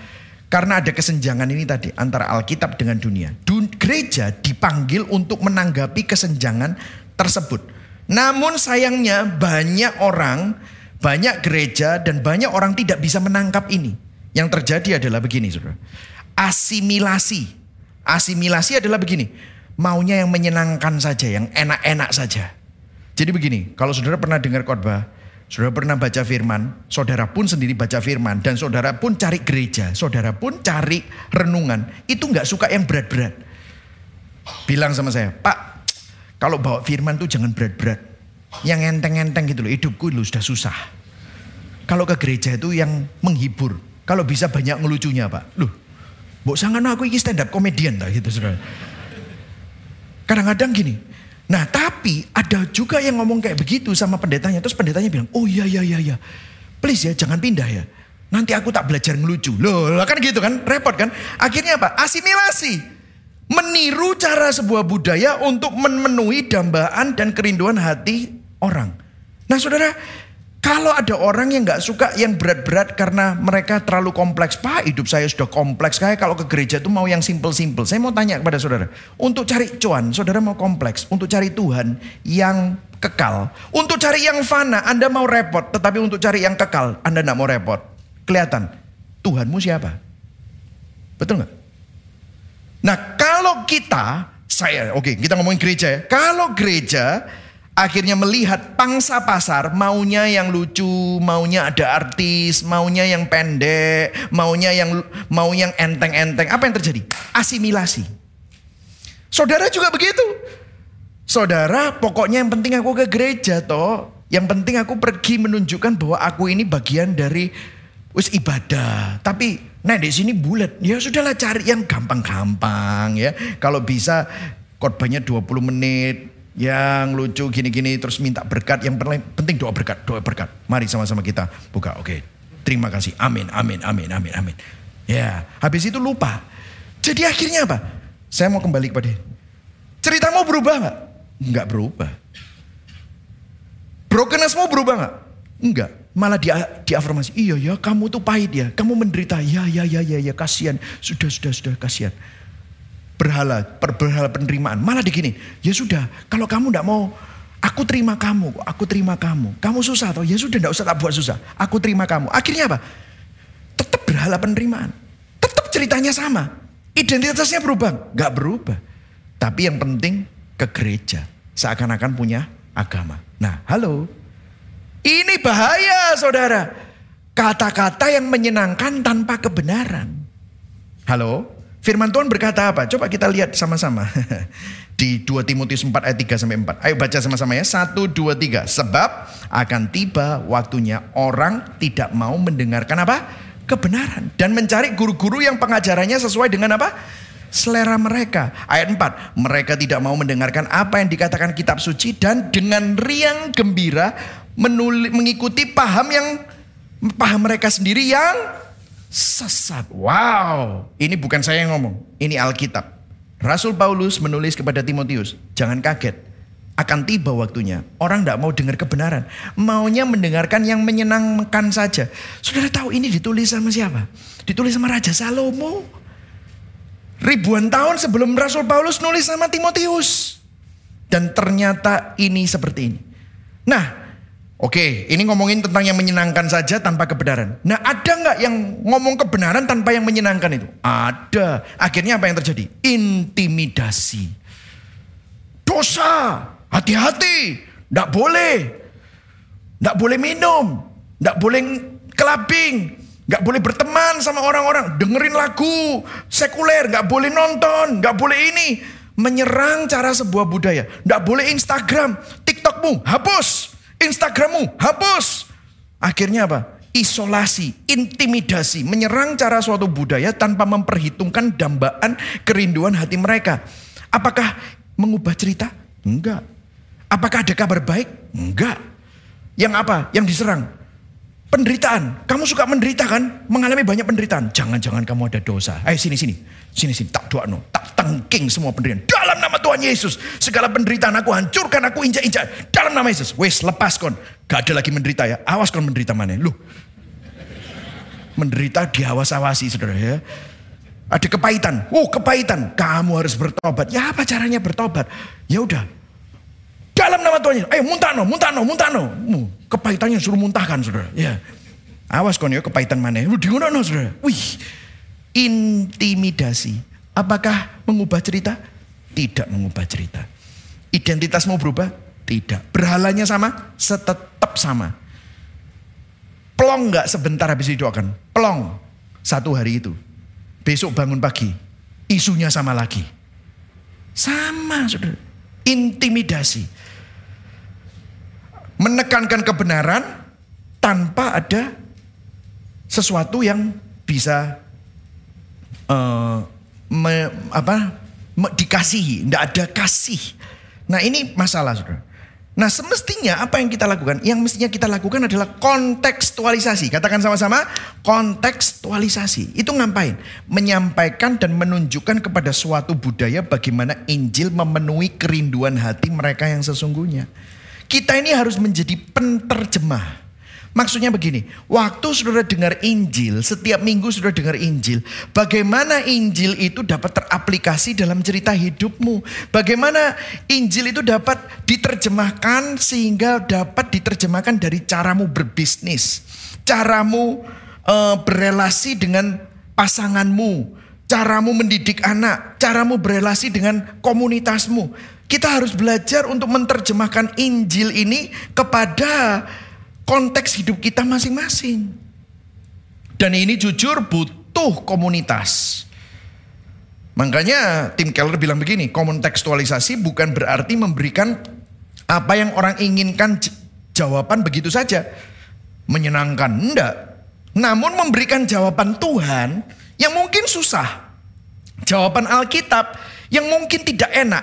Karena ada kesenjangan ini tadi antara Alkitab dengan dunia. Dun gereja dipanggil untuk menanggapi kesenjangan tersebut. Namun sayangnya banyak orang, banyak gereja dan banyak orang tidak bisa menangkap ini. Yang terjadi adalah begini saudara asimilasi. Asimilasi adalah begini, maunya yang menyenangkan saja, yang enak-enak saja. Jadi begini, kalau saudara pernah dengar khotbah, saudara pernah baca firman, saudara pun sendiri baca firman, dan saudara pun cari gereja, saudara pun cari renungan, itu nggak suka yang berat-berat. Bilang sama saya, Pak, kalau bawa firman tuh jangan berat-berat. Yang enteng-enteng gitu loh, hidupku lu sudah susah. Kalau ke gereja itu yang menghibur. Kalau bisa banyak ngelucunya Pak. Loh, Mbok sangan aku ini stand up komedian tak gitu saudara. Kadang-kadang gini. Nah tapi ada juga yang ngomong kayak begitu sama pendetanya. Terus pendetanya bilang, oh iya iya iya iya. Please ya jangan pindah ya. Nanti aku tak belajar ngelucu. Loh kan gitu kan repot kan. Akhirnya apa? Asimilasi. Meniru cara sebuah budaya untuk memenuhi dambaan dan kerinduan hati orang. Nah saudara kalau ada orang yang nggak suka yang berat-berat karena mereka terlalu kompleks, Pak hidup saya sudah kompleks. Kayak kalau ke gereja itu mau yang simple-simple. Saya mau tanya kepada saudara, untuk cari cuan, saudara mau kompleks. Untuk cari Tuhan yang kekal. Untuk cari yang fana, Anda mau repot. Tetapi untuk cari yang kekal, Anda nggak mau repot. Kelihatan, Tuhanmu siapa? Betul nggak? Nah kalau kita, saya, oke okay, kita ngomongin gereja ya. Kalau gereja akhirnya melihat pangsa pasar maunya yang lucu, maunya ada artis, maunya yang pendek, maunya yang mau yang enteng-enteng. Apa yang terjadi? Asimilasi. Saudara juga begitu. Saudara, pokoknya yang penting aku ke gereja toh. Yang penting aku pergi menunjukkan bahwa aku ini bagian dari us ibadah. Tapi nah di sini bulat. Ya sudahlah cari yang gampang-gampang ya. Kalau bisa korbannya 20 menit, yang lucu gini-gini terus minta berkat. Yang penting doa berkat doa berkat. Mari sama-sama kita buka. Oke terima kasih. Amin amin amin amin amin. Ya habis itu lupa. Jadi akhirnya apa? Saya mau kembali kepada ceritamu berubah nggak? Nggak berubah. Brokennessmu berubah nggak? Enggak malah dia diafirmasi iya ya kamu tuh pahit ya kamu menderita ya ya ya ya ya kasihan sudah sudah sudah kasihan berhala, berhala penerimaan. Malah begini, ya sudah, kalau kamu tidak mau, aku terima kamu, aku terima kamu. Kamu susah atau ya sudah tidak usah tak buat susah. Aku terima kamu. Akhirnya apa? Tetap berhala penerimaan. Tetap ceritanya sama. Identitasnya berubah? Gak berubah. Tapi yang penting ke gereja. Seakan-akan punya agama. Nah, halo. Ini bahaya saudara. Kata-kata yang menyenangkan tanpa kebenaran. Halo? Firman Tuhan berkata apa? Coba kita lihat sama-sama. Di 2 Timotius 4 ayat 3 sampai 4. Ayo baca sama-sama ya. 1 2 3. Sebab akan tiba waktunya orang tidak mau mendengarkan apa? kebenaran dan mencari guru-guru yang pengajarannya sesuai dengan apa? selera mereka. Ayat 4, mereka tidak mau mendengarkan apa yang dikatakan kitab suci dan dengan riang gembira menuli, mengikuti paham yang paham mereka sendiri yang sesat. Wow, ini bukan saya yang ngomong, ini Alkitab. Rasul Paulus menulis kepada Timotius, jangan kaget, akan tiba waktunya. Orang tidak mau dengar kebenaran, maunya mendengarkan yang menyenangkan saja. Saudara tahu ini ditulis sama siapa? Ditulis sama Raja Salomo. Ribuan tahun sebelum Rasul Paulus nulis sama Timotius. Dan ternyata ini seperti ini. Nah, Oke, ini ngomongin tentang yang menyenangkan saja tanpa kebenaran. Nah, ada nggak yang ngomong kebenaran tanpa yang menyenangkan itu? Ada. Akhirnya apa yang terjadi? Intimidasi. Dosa. Hati-hati. Nggak boleh. Nggak boleh minum. nggak boleh kelabing, nggak boleh berteman sama orang-orang, dengerin lagu sekuler, nggak boleh nonton, nggak boleh ini. Menyerang cara sebuah budaya. Nggak boleh Instagram, TikTokmu hapus, Instagrammu hapus. Akhirnya apa? Isolasi, intimidasi, menyerang cara suatu budaya tanpa memperhitungkan dambaan kerinduan hati mereka. Apakah mengubah cerita? Enggak. Apakah ada kabar baik? Enggak. Yang apa? Yang diserang penderitaan. Kamu suka menderita kan? Mengalami banyak penderitaan. Jangan-jangan kamu ada dosa. Ayo sini sini. Sini tak doa no. Tak tengking semua penderitaan. Dalam nama Tuhan Yesus. Segala penderitaan aku hancurkan, aku injak-injak. Dalam nama Yesus. Wes lepas kon. Gak ada lagi menderita ya. Awas kon menderita mana. Lu. Menderita diawas-awasi saudara ya. Ada kepahitan. Oh kepahitan. Kamu harus bertobat. Ya apa caranya bertobat? Ya udah. Dalam nama Tuhan Yesus. Ayo muntah no, muntah no, muntah no. Kepahitannya suruh muntahkan saudara. Ya. Awas kon ya kepahitan mana. Mana no saudara. Wih. Intimidasi. Apakah mengubah cerita? Tidak mengubah cerita. Identitasmu berubah? Tidak. Berhalanya sama? Tetap sama. Pelong nggak sebentar habis didoakan? Pelong. Satu hari itu. Besok bangun pagi. Isunya sama lagi. Sama saudara. Intimidasi menekankan kebenaran tanpa ada sesuatu yang bisa uh, me, apa me, dikasihi, tidak ada kasih. Nah ini masalah, saudara. Nah semestinya apa yang kita lakukan? Yang mestinya kita lakukan adalah kontekstualisasi. Katakan sama-sama, kontekstualisasi. Itu ngapain? Menyampaikan dan menunjukkan kepada suatu budaya bagaimana Injil memenuhi kerinduan hati mereka yang sesungguhnya. Kita ini harus menjadi penterjemah. Maksudnya begini, waktu saudara dengar Injil, setiap minggu saudara dengar Injil, bagaimana Injil itu dapat teraplikasi dalam cerita hidupmu? Bagaimana Injil itu dapat diterjemahkan sehingga dapat diterjemahkan dari caramu berbisnis, caramu uh, berelasi dengan pasanganmu, caramu mendidik anak, caramu berelasi dengan komunitasmu. Kita harus belajar untuk menerjemahkan Injil ini kepada konteks hidup kita masing-masing. Dan ini jujur butuh komunitas. Makanya tim Keller bilang begini, kontekstualisasi bukan berarti memberikan apa yang orang inginkan jawaban begitu saja. Menyenangkan, enggak. Namun memberikan jawaban Tuhan yang mungkin susah. Jawaban Alkitab yang mungkin tidak enak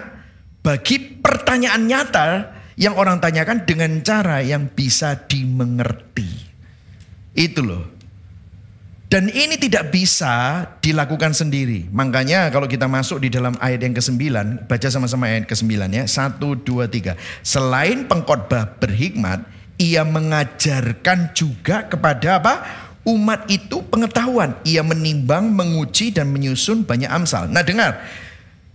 bagi pertanyaan nyata yang orang tanyakan dengan cara yang bisa dimengerti. Itu loh. Dan ini tidak bisa dilakukan sendiri. Makanya kalau kita masuk di dalam ayat yang ke-9, baca sama-sama ayat ke-9 ya. Satu, dua, tiga. Selain pengkhotbah berhikmat, ia mengajarkan juga kepada apa? Umat itu pengetahuan. Ia menimbang, menguji, dan menyusun banyak amsal. Nah dengar,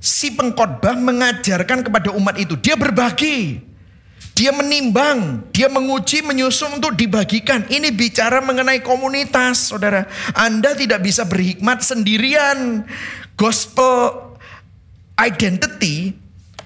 si pengkhotbah mengajarkan kepada umat itu. Dia berbagi. Dia menimbang, dia menguji, menyusun untuk dibagikan. Ini bicara mengenai komunitas, saudara. Anda tidak bisa berhikmat sendirian. Gospel identity,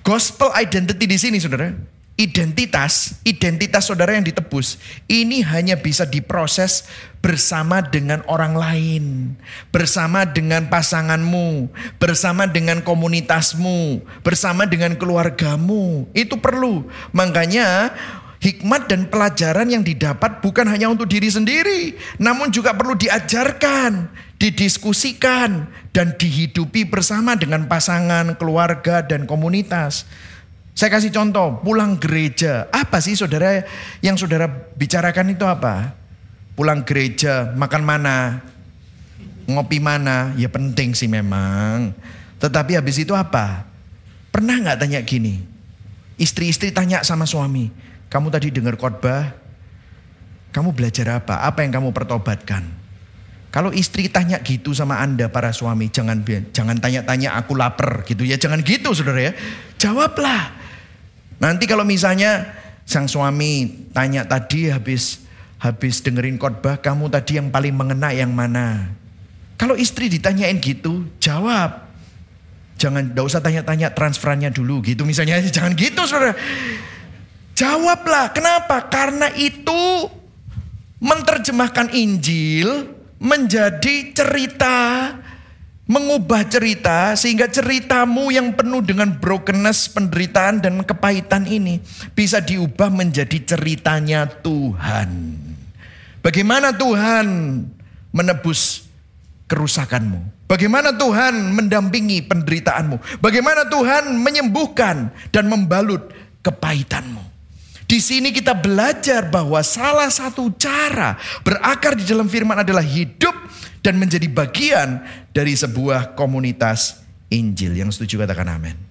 gospel identity di sini, saudara identitas, identitas saudara yang ditebus, ini hanya bisa diproses bersama dengan orang lain, bersama dengan pasanganmu, bersama dengan komunitasmu, bersama dengan keluargamu. Itu perlu. Makanya hikmat dan pelajaran yang didapat bukan hanya untuk diri sendiri, namun juga perlu diajarkan, didiskusikan, dan dihidupi bersama dengan pasangan, keluarga, dan komunitas. Saya kasih contoh, pulang gereja. Apa sih saudara yang saudara bicarakan itu apa? Pulang gereja, makan mana? Ngopi mana? Ya penting sih memang. Tetapi habis itu apa? Pernah nggak tanya gini? Istri-istri tanya sama suami, kamu tadi dengar khotbah, kamu belajar apa? Apa yang kamu pertobatkan? Kalau istri tanya gitu sama anda para suami, jangan jangan tanya-tanya aku lapar gitu ya, jangan gitu saudara ya. Jawablah, Nanti kalau misalnya sang suami tanya tadi habis habis dengerin khotbah, kamu tadi yang paling mengena yang mana? Kalau istri ditanyain gitu, jawab. Jangan, tidak usah tanya-tanya transferannya dulu gitu misalnya. Jangan gitu saudara. Jawablah, kenapa? Karena itu menerjemahkan Injil menjadi cerita, mengubah cerita sehingga ceritamu yang penuh dengan brokenness, penderitaan dan kepahitan ini bisa diubah menjadi ceritanya Tuhan. Bagaimana Tuhan menebus kerusakanmu? Bagaimana Tuhan mendampingi penderitaanmu? Bagaimana Tuhan menyembuhkan dan membalut kepahitanmu? Di sini kita belajar bahwa salah satu cara berakar di dalam firman adalah hidup dan menjadi bagian dari sebuah komunitas Injil. Yang setuju katakan amin.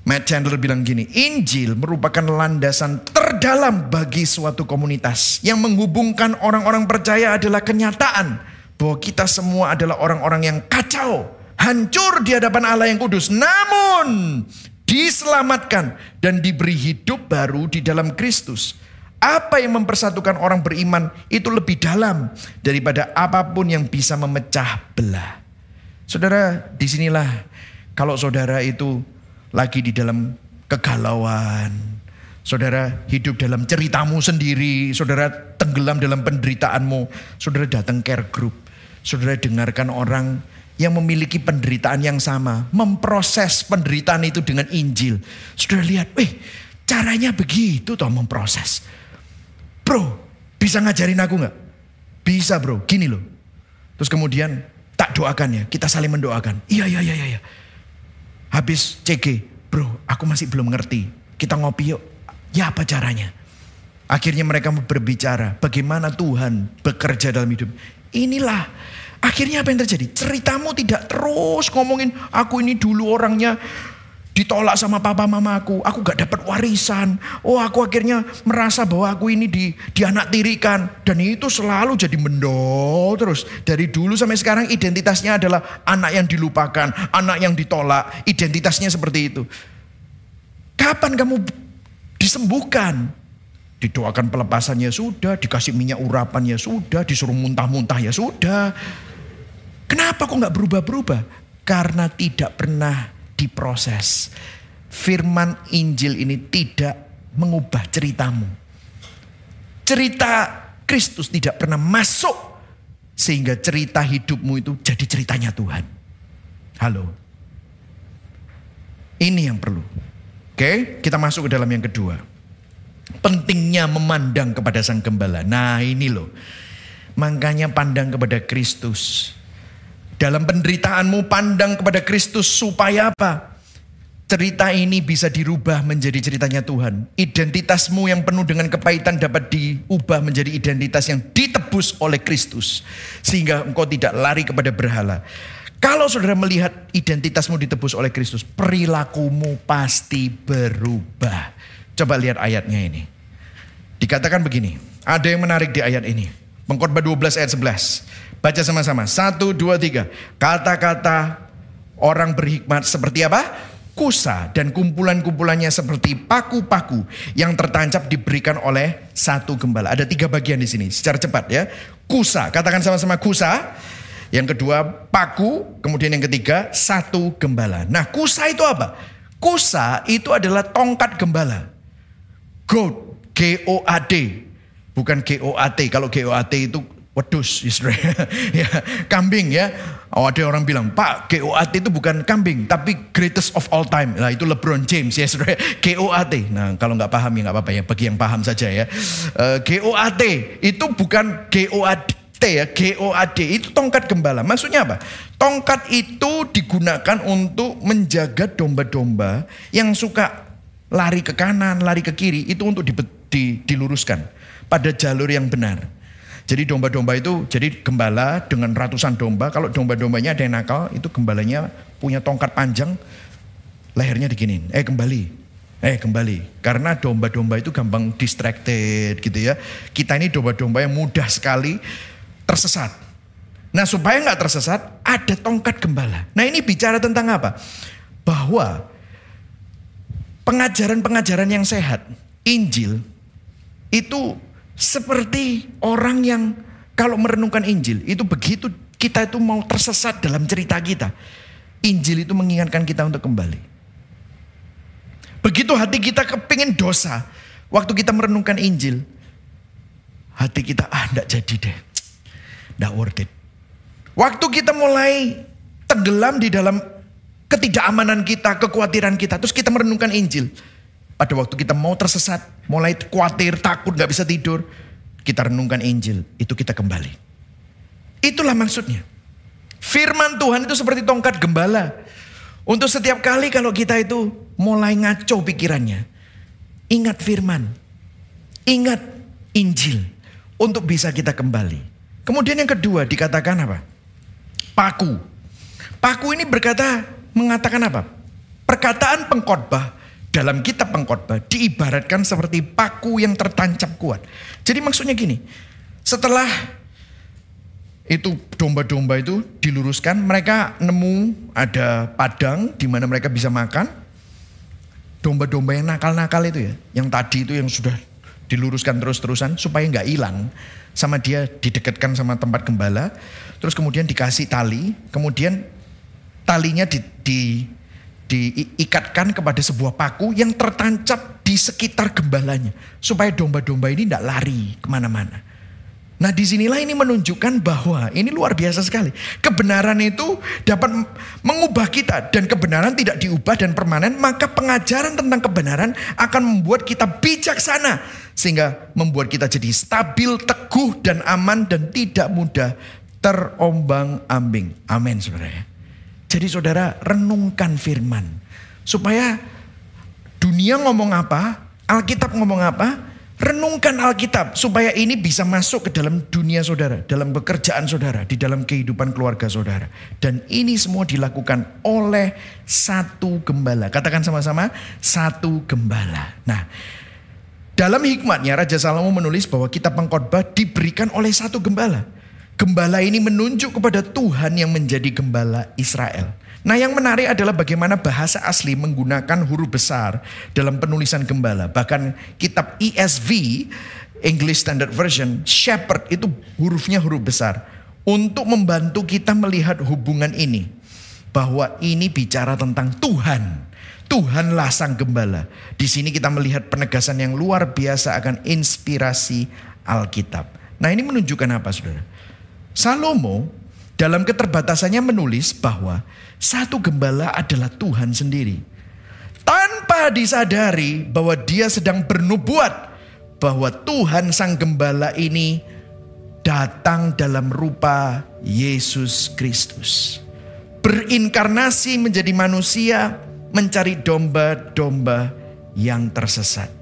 Matt Chandler bilang gini, Injil merupakan landasan terdalam bagi suatu komunitas. Yang menghubungkan orang-orang percaya adalah kenyataan bahwa kita semua adalah orang-orang yang kacau, hancur di hadapan Allah yang kudus. Namun diselamatkan dan diberi hidup baru di dalam Kristus. Apa yang mempersatukan orang beriman itu lebih dalam daripada apa pun yang bisa memecah belah. Saudara, di sinilah kalau saudara itu lagi di dalam kegalauan, saudara hidup dalam ceritamu sendiri, saudara tenggelam dalam penderitaanmu, saudara datang care group, saudara dengarkan orang yang memiliki penderitaan yang sama, memproses penderitaan itu dengan Injil. Sudah lihat, eh caranya begitu toh memproses. Bro, bisa ngajarin aku nggak? Bisa bro, gini loh. Terus kemudian tak doakan ya, kita saling mendoakan. Iya, iya, iya, iya. Habis CG, bro aku masih belum ngerti. Kita ngopi yuk. Ya apa caranya? Akhirnya mereka berbicara bagaimana Tuhan bekerja dalam hidup. Inilah Akhirnya apa yang terjadi? Ceritamu tidak terus ngomongin aku ini dulu orangnya ditolak sama papa mama aku. Aku gak dapat warisan. Oh aku akhirnya merasa bahwa aku ini di, anak tirikan. Dan itu selalu jadi mendol terus. Dari dulu sampai sekarang identitasnya adalah anak yang dilupakan. Anak yang ditolak. Identitasnya seperti itu. Kapan kamu disembuhkan? Didoakan pelepasannya sudah. Dikasih minyak urapannya sudah. Disuruh muntah-muntah ya sudah. Kenapa kok nggak berubah-berubah? Karena tidak pernah diproses. Firman Injil ini tidak mengubah ceritamu. Cerita Kristus tidak pernah masuk sehingga cerita hidupmu itu jadi ceritanya Tuhan. Halo. Ini yang perlu. Oke, kita masuk ke dalam yang kedua. Pentingnya memandang kepada Sang Gembala. Nah, ini loh. Makanya pandang kepada Kristus. Dalam penderitaanmu pandang kepada Kristus supaya apa? Cerita ini bisa dirubah menjadi ceritanya Tuhan. Identitasmu yang penuh dengan kepahitan dapat diubah menjadi identitas yang ditebus oleh Kristus. Sehingga engkau tidak lari kepada berhala. Kalau saudara melihat identitasmu ditebus oleh Kristus, perilakumu pasti berubah. Coba lihat ayatnya ini. Dikatakan begini, ada yang menarik di ayat ini. Pengkhotbah 12 ayat 11. Baca sama-sama. Satu, dua, tiga. Kata-kata orang berhikmat seperti apa? Kusa dan kumpulan-kumpulannya seperti paku-paku yang tertancap diberikan oleh satu gembala. Ada tiga bagian di sini. Secara cepat ya. Kusa, katakan sama-sama kusa. Yang kedua paku, kemudian yang ketiga satu gembala. Nah kusa itu apa? Kusa itu adalah tongkat gembala. Goat, G-O-A-D. Bukan G-O-A-T. Kalau G-O-A-T itu wedus ya, kambing ya. Oh ada orang bilang, Pak GOAT itu bukan kambing, tapi greatest of all time. Nah itu LeBron James ya saudara. GOAT. Nah kalau nggak paham ya nggak apa-apa ya, bagi yang paham saja ya. Uh, itu bukan GOAT ya, GOAD itu tongkat gembala. Maksudnya apa? Tongkat itu digunakan untuk menjaga domba-domba yang suka lari ke kanan, lari ke kiri, itu untuk di, di, diluruskan pada jalur yang benar. Jadi domba-domba itu jadi gembala dengan ratusan domba. Kalau domba-dombanya ada yang nakal, itu gembalanya punya tongkat panjang, lehernya diginin. Eh kembali, eh kembali. Karena domba-domba itu gampang distracted gitu ya. Kita ini domba-domba yang mudah sekali tersesat. Nah supaya nggak tersesat, ada tongkat gembala. Nah ini bicara tentang apa? Bahwa pengajaran-pengajaran yang sehat, Injil itu seperti orang yang kalau merenungkan Injil itu begitu kita itu mau tersesat dalam cerita kita. Injil itu mengingatkan kita untuk kembali. Begitu hati kita kepingin dosa. Waktu kita merenungkan Injil. hati kita, ah enggak jadi deh. Enggak worth it. Waktu kita mulai tenggelam di dalam ketidakamanan kita, kekhawatiran kita. Terus kita merenungkan Injil. Pada waktu kita mau tersesat, mulai khawatir, takut, gak bisa tidur. Kita renungkan Injil, itu kita kembali. Itulah maksudnya. Firman Tuhan itu seperti tongkat gembala. Untuk setiap kali kalau kita itu mulai ngaco pikirannya. Ingat firman. Ingat Injil. Untuk bisa kita kembali. Kemudian yang kedua dikatakan apa? Paku. Paku ini berkata mengatakan apa? Perkataan pengkhotbah dalam kitab pengkhotbah diibaratkan seperti paku yang tertancap kuat. Jadi maksudnya gini, setelah itu domba-domba itu diluruskan, mereka nemu ada padang di mana mereka bisa makan. Domba-domba yang nakal-nakal itu ya, yang tadi itu yang sudah diluruskan terus-terusan supaya nggak hilang sama dia didekatkan sama tempat gembala, terus kemudian dikasih tali, kemudian talinya di, di diikatkan kepada sebuah paku yang tertancap di sekitar gembalanya supaya domba-domba ini tidak lari ke mana-mana. Nah di sinilah ini menunjukkan bahwa ini luar biasa sekali. Kebenaran itu dapat mengubah kita dan kebenaran tidak diubah dan permanen. Maka pengajaran tentang kebenaran akan membuat kita bijaksana. Sehingga membuat kita jadi stabil, teguh dan aman dan tidak mudah terombang ambing. Amin saudara. Jadi saudara renungkan firman. Supaya dunia ngomong apa, Alkitab ngomong apa, Renungkan Alkitab supaya ini bisa masuk ke dalam dunia saudara, dalam pekerjaan saudara, di dalam kehidupan keluarga saudara. Dan ini semua dilakukan oleh satu gembala. Katakan sama-sama, satu gembala. Nah, dalam hikmatnya Raja Salomo menulis bahwa kitab pengkhotbah diberikan oleh satu gembala. Gembala ini menunjuk kepada Tuhan yang menjadi gembala Israel. Nah yang menarik adalah bagaimana bahasa asli menggunakan huruf besar dalam penulisan gembala. Bahkan kitab ESV, English Standard Version, shepherd itu hurufnya huruf besar. Untuk membantu kita melihat hubungan ini. Bahwa ini bicara tentang Tuhan. Tuhanlah sang gembala. Di sini kita melihat penegasan yang luar biasa akan inspirasi Alkitab. Nah ini menunjukkan apa saudara? Salomo dalam keterbatasannya menulis bahwa satu gembala adalah Tuhan sendiri. Tanpa disadari bahwa dia sedang bernubuat bahwa Tuhan sang gembala ini datang dalam rupa Yesus Kristus. Berinkarnasi menjadi manusia mencari domba-domba yang tersesat.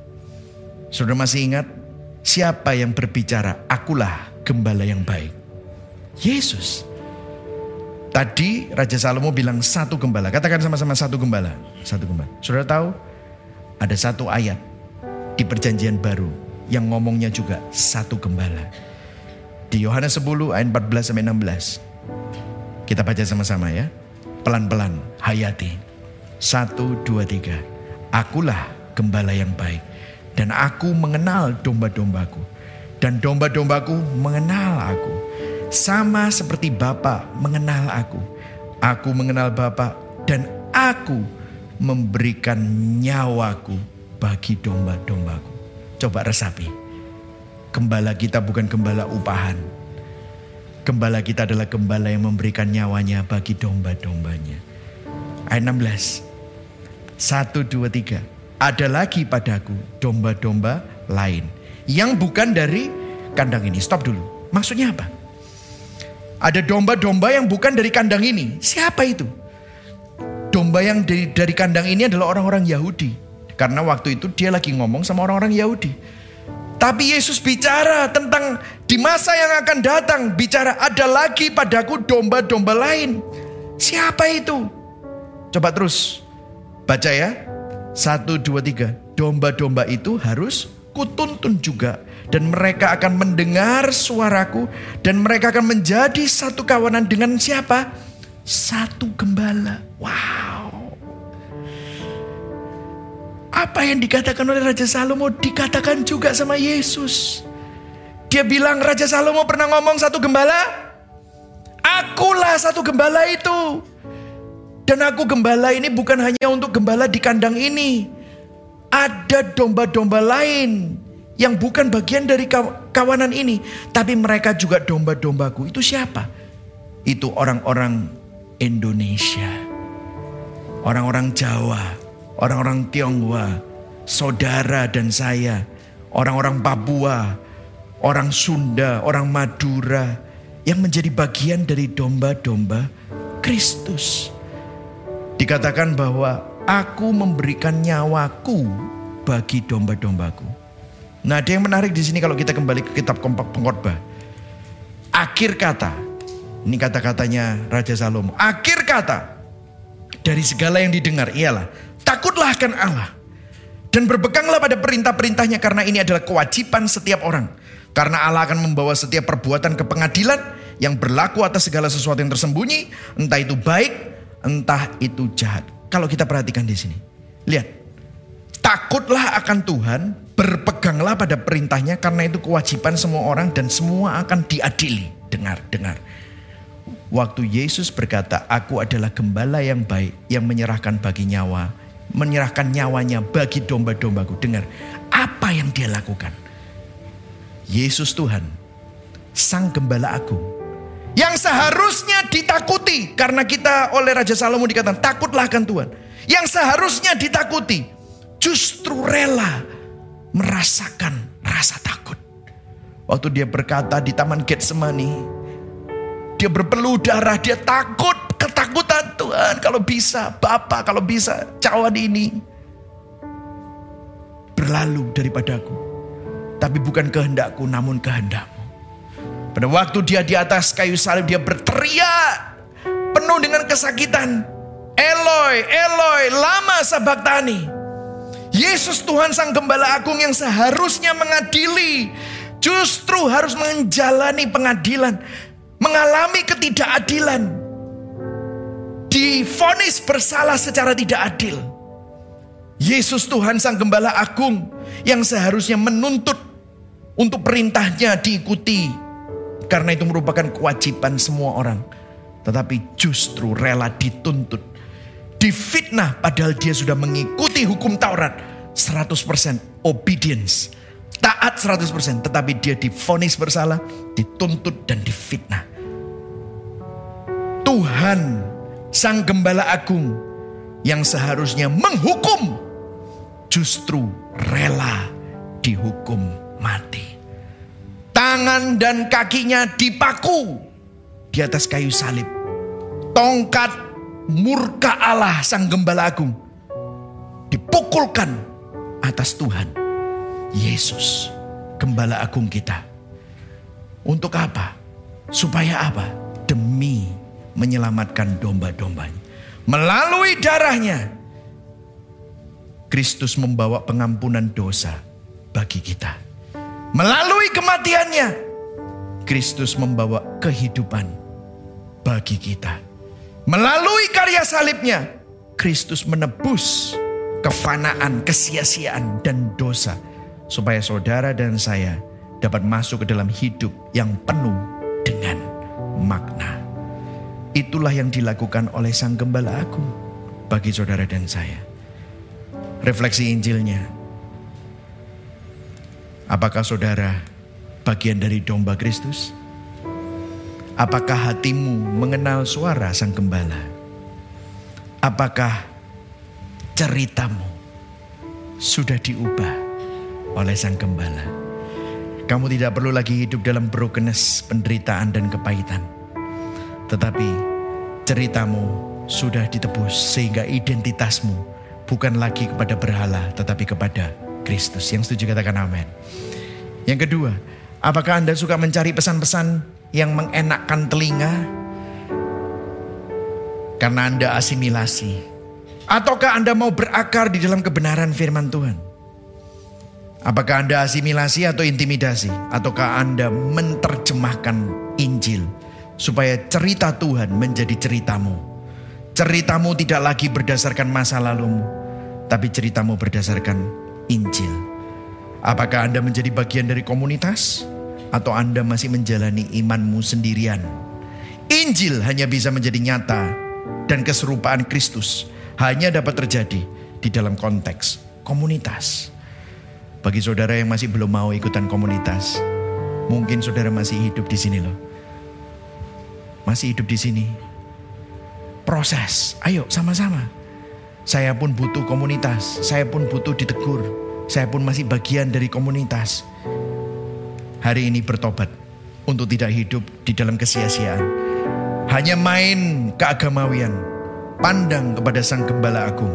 Sudah masih ingat siapa yang berbicara? Akulah gembala yang baik. Yesus. Tadi Raja Salomo bilang satu gembala. Katakan sama-sama satu gembala. Satu gembala. Saudara tahu? Ada satu ayat di perjanjian baru yang ngomongnya juga satu gembala. Di Yohanes 10 ayat 14 sampai 16. Kita baca sama-sama ya. Pelan-pelan hayati. Satu, dua, tiga. Akulah gembala yang baik. Dan aku mengenal domba-dombaku. Dan domba-dombaku mengenal aku sama seperti Bapa mengenal aku. Aku mengenal Bapa dan aku memberikan nyawaku bagi domba-dombaku. Coba resapi. Gembala kita bukan gembala upahan. Gembala kita adalah gembala yang memberikan nyawanya bagi domba-dombanya. Ayat 16. Satu, dua, tiga. Ada lagi padaku domba-domba lain. Yang bukan dari kandang ini. Stop dulu. Maksudnya apa? Ada domba-domba yang bukan dari kandang ini. Siapa itu? Domba yang dari, dari kandang ini adalah orang-orang Yahudi. Karena waktu itu dia lagi ngomong sama orang-orang Yahudi. Tapi Yesus bicara tentang di masa yang akan datang. Bicara ada lagi padaku domba-domba lain. Siapa itu? Coba terus. Baca ya. Satu, dua, tiga. Domba-domba itu harus kutuntun juga dan mereka akan mendengar suaraku dan mereka akan menjadi satu kawanan dengan siapa? Satu gembala. Wow. Apa yang dikatakan oleh Raja Salomo dikatakan juga sama Yesus. Dia bilang Raja Salomo pernah ngomong satu gembala. Akulah satu gembala itu. Dan aku gembala ini bukan hanya untuk gembala di kandang ini. Ada domba-domba lain yang bukan bagian dari kawanan ini, tapi mereka juga domba-dombaku. Itu siapa? Itu orang-orang Indonesia, orang-orang Jawa, orang-orang Tionghoa, saudara dan saya, orang-orang Papua, orang Sunda, orang Madura yang menjadi bagian dari domba-domba Kristus. Dikatakan bahwa aku memberikan nyawaku bagi domba-dombaku. Nah, ada yang menarik di sini kalau kita kembali ke kitab kompak pengkhotbah. Akhir kata, ini kata-katanya Raja Salomo. Akhir kata dari segala yang didengar ialah takutlah akan Allah dan berbekanglah pada perintah-perintahnya karena ini adalah kewajiban setiap orang. Karena Allah akan membawa setiap perbuatan ke pengadilan yang berlaku atas segala sesuatu yang tersembunyi, entah itu baik, entah itu jahat. Kalau kita perhatikan di sini, lihat, takutlah akan Tuhan Berpeganglah pada perintahnya karena itu kewajiban semua orang dan semua akan diadili. Dengar, dengar. Waktu Yesus berkata, aku adalah gembala yang baik yang menyerahkan bagi nyawa. Menyerahkan nyawanya bagi domba-dombaku. Dengar, apa yang dia lakukan? Yesus Tuhan, Sang Gembala Agung. Yang seharusnya ditakuti. Karena kita oleh Raja Salomo dikatakan, takutlah akan Tuhan. Yang seharusnya ditakuti. Justru rela merasakan rasa takut. Waktu dia berkata di Taman Getsemani, dia berpeluh darah, dia takut, ketakutan Tuhan kalau bisa, Bapak kalau bisa cawan ini berlalu daripadaku. Tapi bukan kehendakku namun kehendakmu. Pada waktu dia di atas kayu salib dia berteriak penuh dengan kesakitan. Eloi, Eloi, lama sabaktani. Yesus Tuhan Sang Gembala Agung yang seharusnya mengadili, justru harus menjalani pengadilan, mengalami ketidakadilan, difonis bersalah secara tidak adil. Yesus Tuhan Sang Gembala Agung yang seharusnya menuntut untuk perintahnya diikuti. Karena itu merupakan kewajiban semua orang. Tetapi justru rela dituntut difitnah padahal dia sudah mengikuti hukum Taurat. 100% obedience. Taat 100% tetapi dia difonis bersalah dituntut dan difitnah. Tuhan sang gembala agung yang seharusnya menghukum justru rela dihukum mati. Tangan dan kakinya dipaku di atas kayu salib. Tongkat murka Allah sang gembala agung dipukulkan atas Tuhan Yesus gembala agung kita. Untuk apa? Supaya apa? Demi menyelamatkan domba-dombanya. Melalui darahnya Kristus membawa pengampunan dosa bagi kita. Melalui kematiannya Kristus membawa kehidupan bagi kita Melalui karya salibnya, Kristus menebus kefanaan, kesia-siaan, dan dosa. Supaya saudara dan saya dapat masuk ke dalam hidup yang penuh dengan makna. Itulah yang dilakukan oleh Sang Gembala Agung bagi saudara dan saya. Refleksi Injilnya. Apakah saudara bagian dari domba Kristus? Apakah hatimu mengenal suara sang gembala? Apakah ceritamu sudah diubah oleh sang gembala? Kamu tidak perlu lagi hidup dalam brokenness, penderitaan dan kepahitan. Tetapi ceritamu sudah ditebus sehingga identitasmu bukan lagi kepada berhala tetapi kepada Kristus. Yang setuju katakan amin. Yang kedua, apakah Anda suka mencari pesan-pesan yang mengenakkan telinga karena Anda asimilasi? Ataukah Anda mau berakar di dalam kebenaran firman Tuhan? Apakah Anda asimilasi atau intimidasi? Ataukah Anda menerjemahkan Injil supaya cerita Tuhan menjadi ceritamu? Ceritamu tidak lagi berdasarkan masa lalumu, tapi ceritamu berdasarkan Injil. Apakah Anda menjadi bagian dari komunitas? Atau Anda masih menjalani imanmu sendirian. Injil hanya bisa menjadi nyata dan keserupaan Kristus hanya dapat terjadi di dalam konteks komunitas. Bagi saudara yang masih belum mau ikutan komunitas, mungkin saudara masih hidup di sini loh. Masih hidup di sini. Proses, ayo sama-sama. Saya pun butuh komunitas, saya pun butuh ditegur, saya pun masih bagian dari komunitas. Hari ini bertobat untuk tidak hidup di dalam kesia-siaan. Hanya main keagamawian, pandang kepada Sang Gembala Agung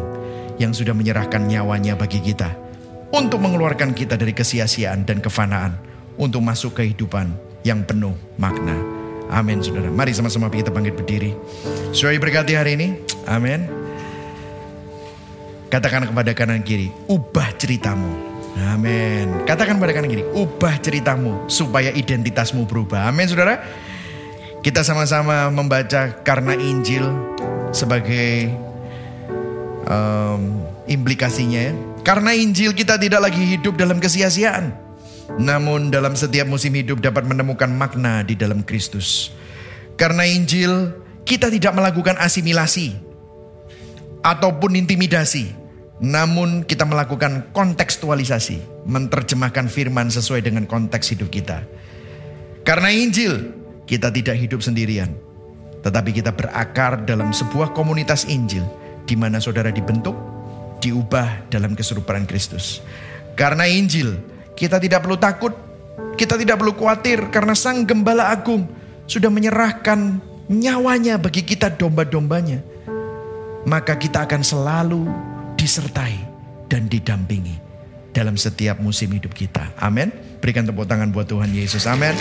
yang sudah menyerahkan nyawanya bagi kita untuk mengeluarkan kita dari kesia-siaan dan kefanaan untuk masuk kehidupan yang penuh makna. Amin saudara. Mari sama-sama kita bangkit berdiri. Saudara berkati hari ini. Amin. Katakan kepada kanan kiri, ubah ceritamu. Amin. Katakan kepada kanan kiri, ubah ceritamu supaya identitasmu berubah. Amin saudara. Kita sama-sama membaca karena Injil sebagai um, implikasinya ya. Karena Injil kita tidak lagi hidup dalam kesia-siaan. Namun dalam setiap musim hidup dapat menemukan makna di dalam Kristus. Karena Injil kita tidak melakukan asimilasi ataupun intimidasi. Namun kita melakukan kontekstualisasi, menerjemahkan firman sesuai dengan konteks hidup kita. Karena Injil, kita tidak hidup sendirian, tetapi kita berakar dalam sebuah komunitas Injil di mana saudara dibentuk, diubah dalam keserupaan Kristus. Karena Injil, kita tidak perlu takut, kita tidak perlu khawatir karena Sang Gembala Agung sudah menyerahkan nyawanya bagi kita domba-dombanya. Maka kita akan selalu disertai dan didampingi dalam setiap musim hidup kita. Amin. Berikan tepuk tangan buat Tuhan Yesus. Amin.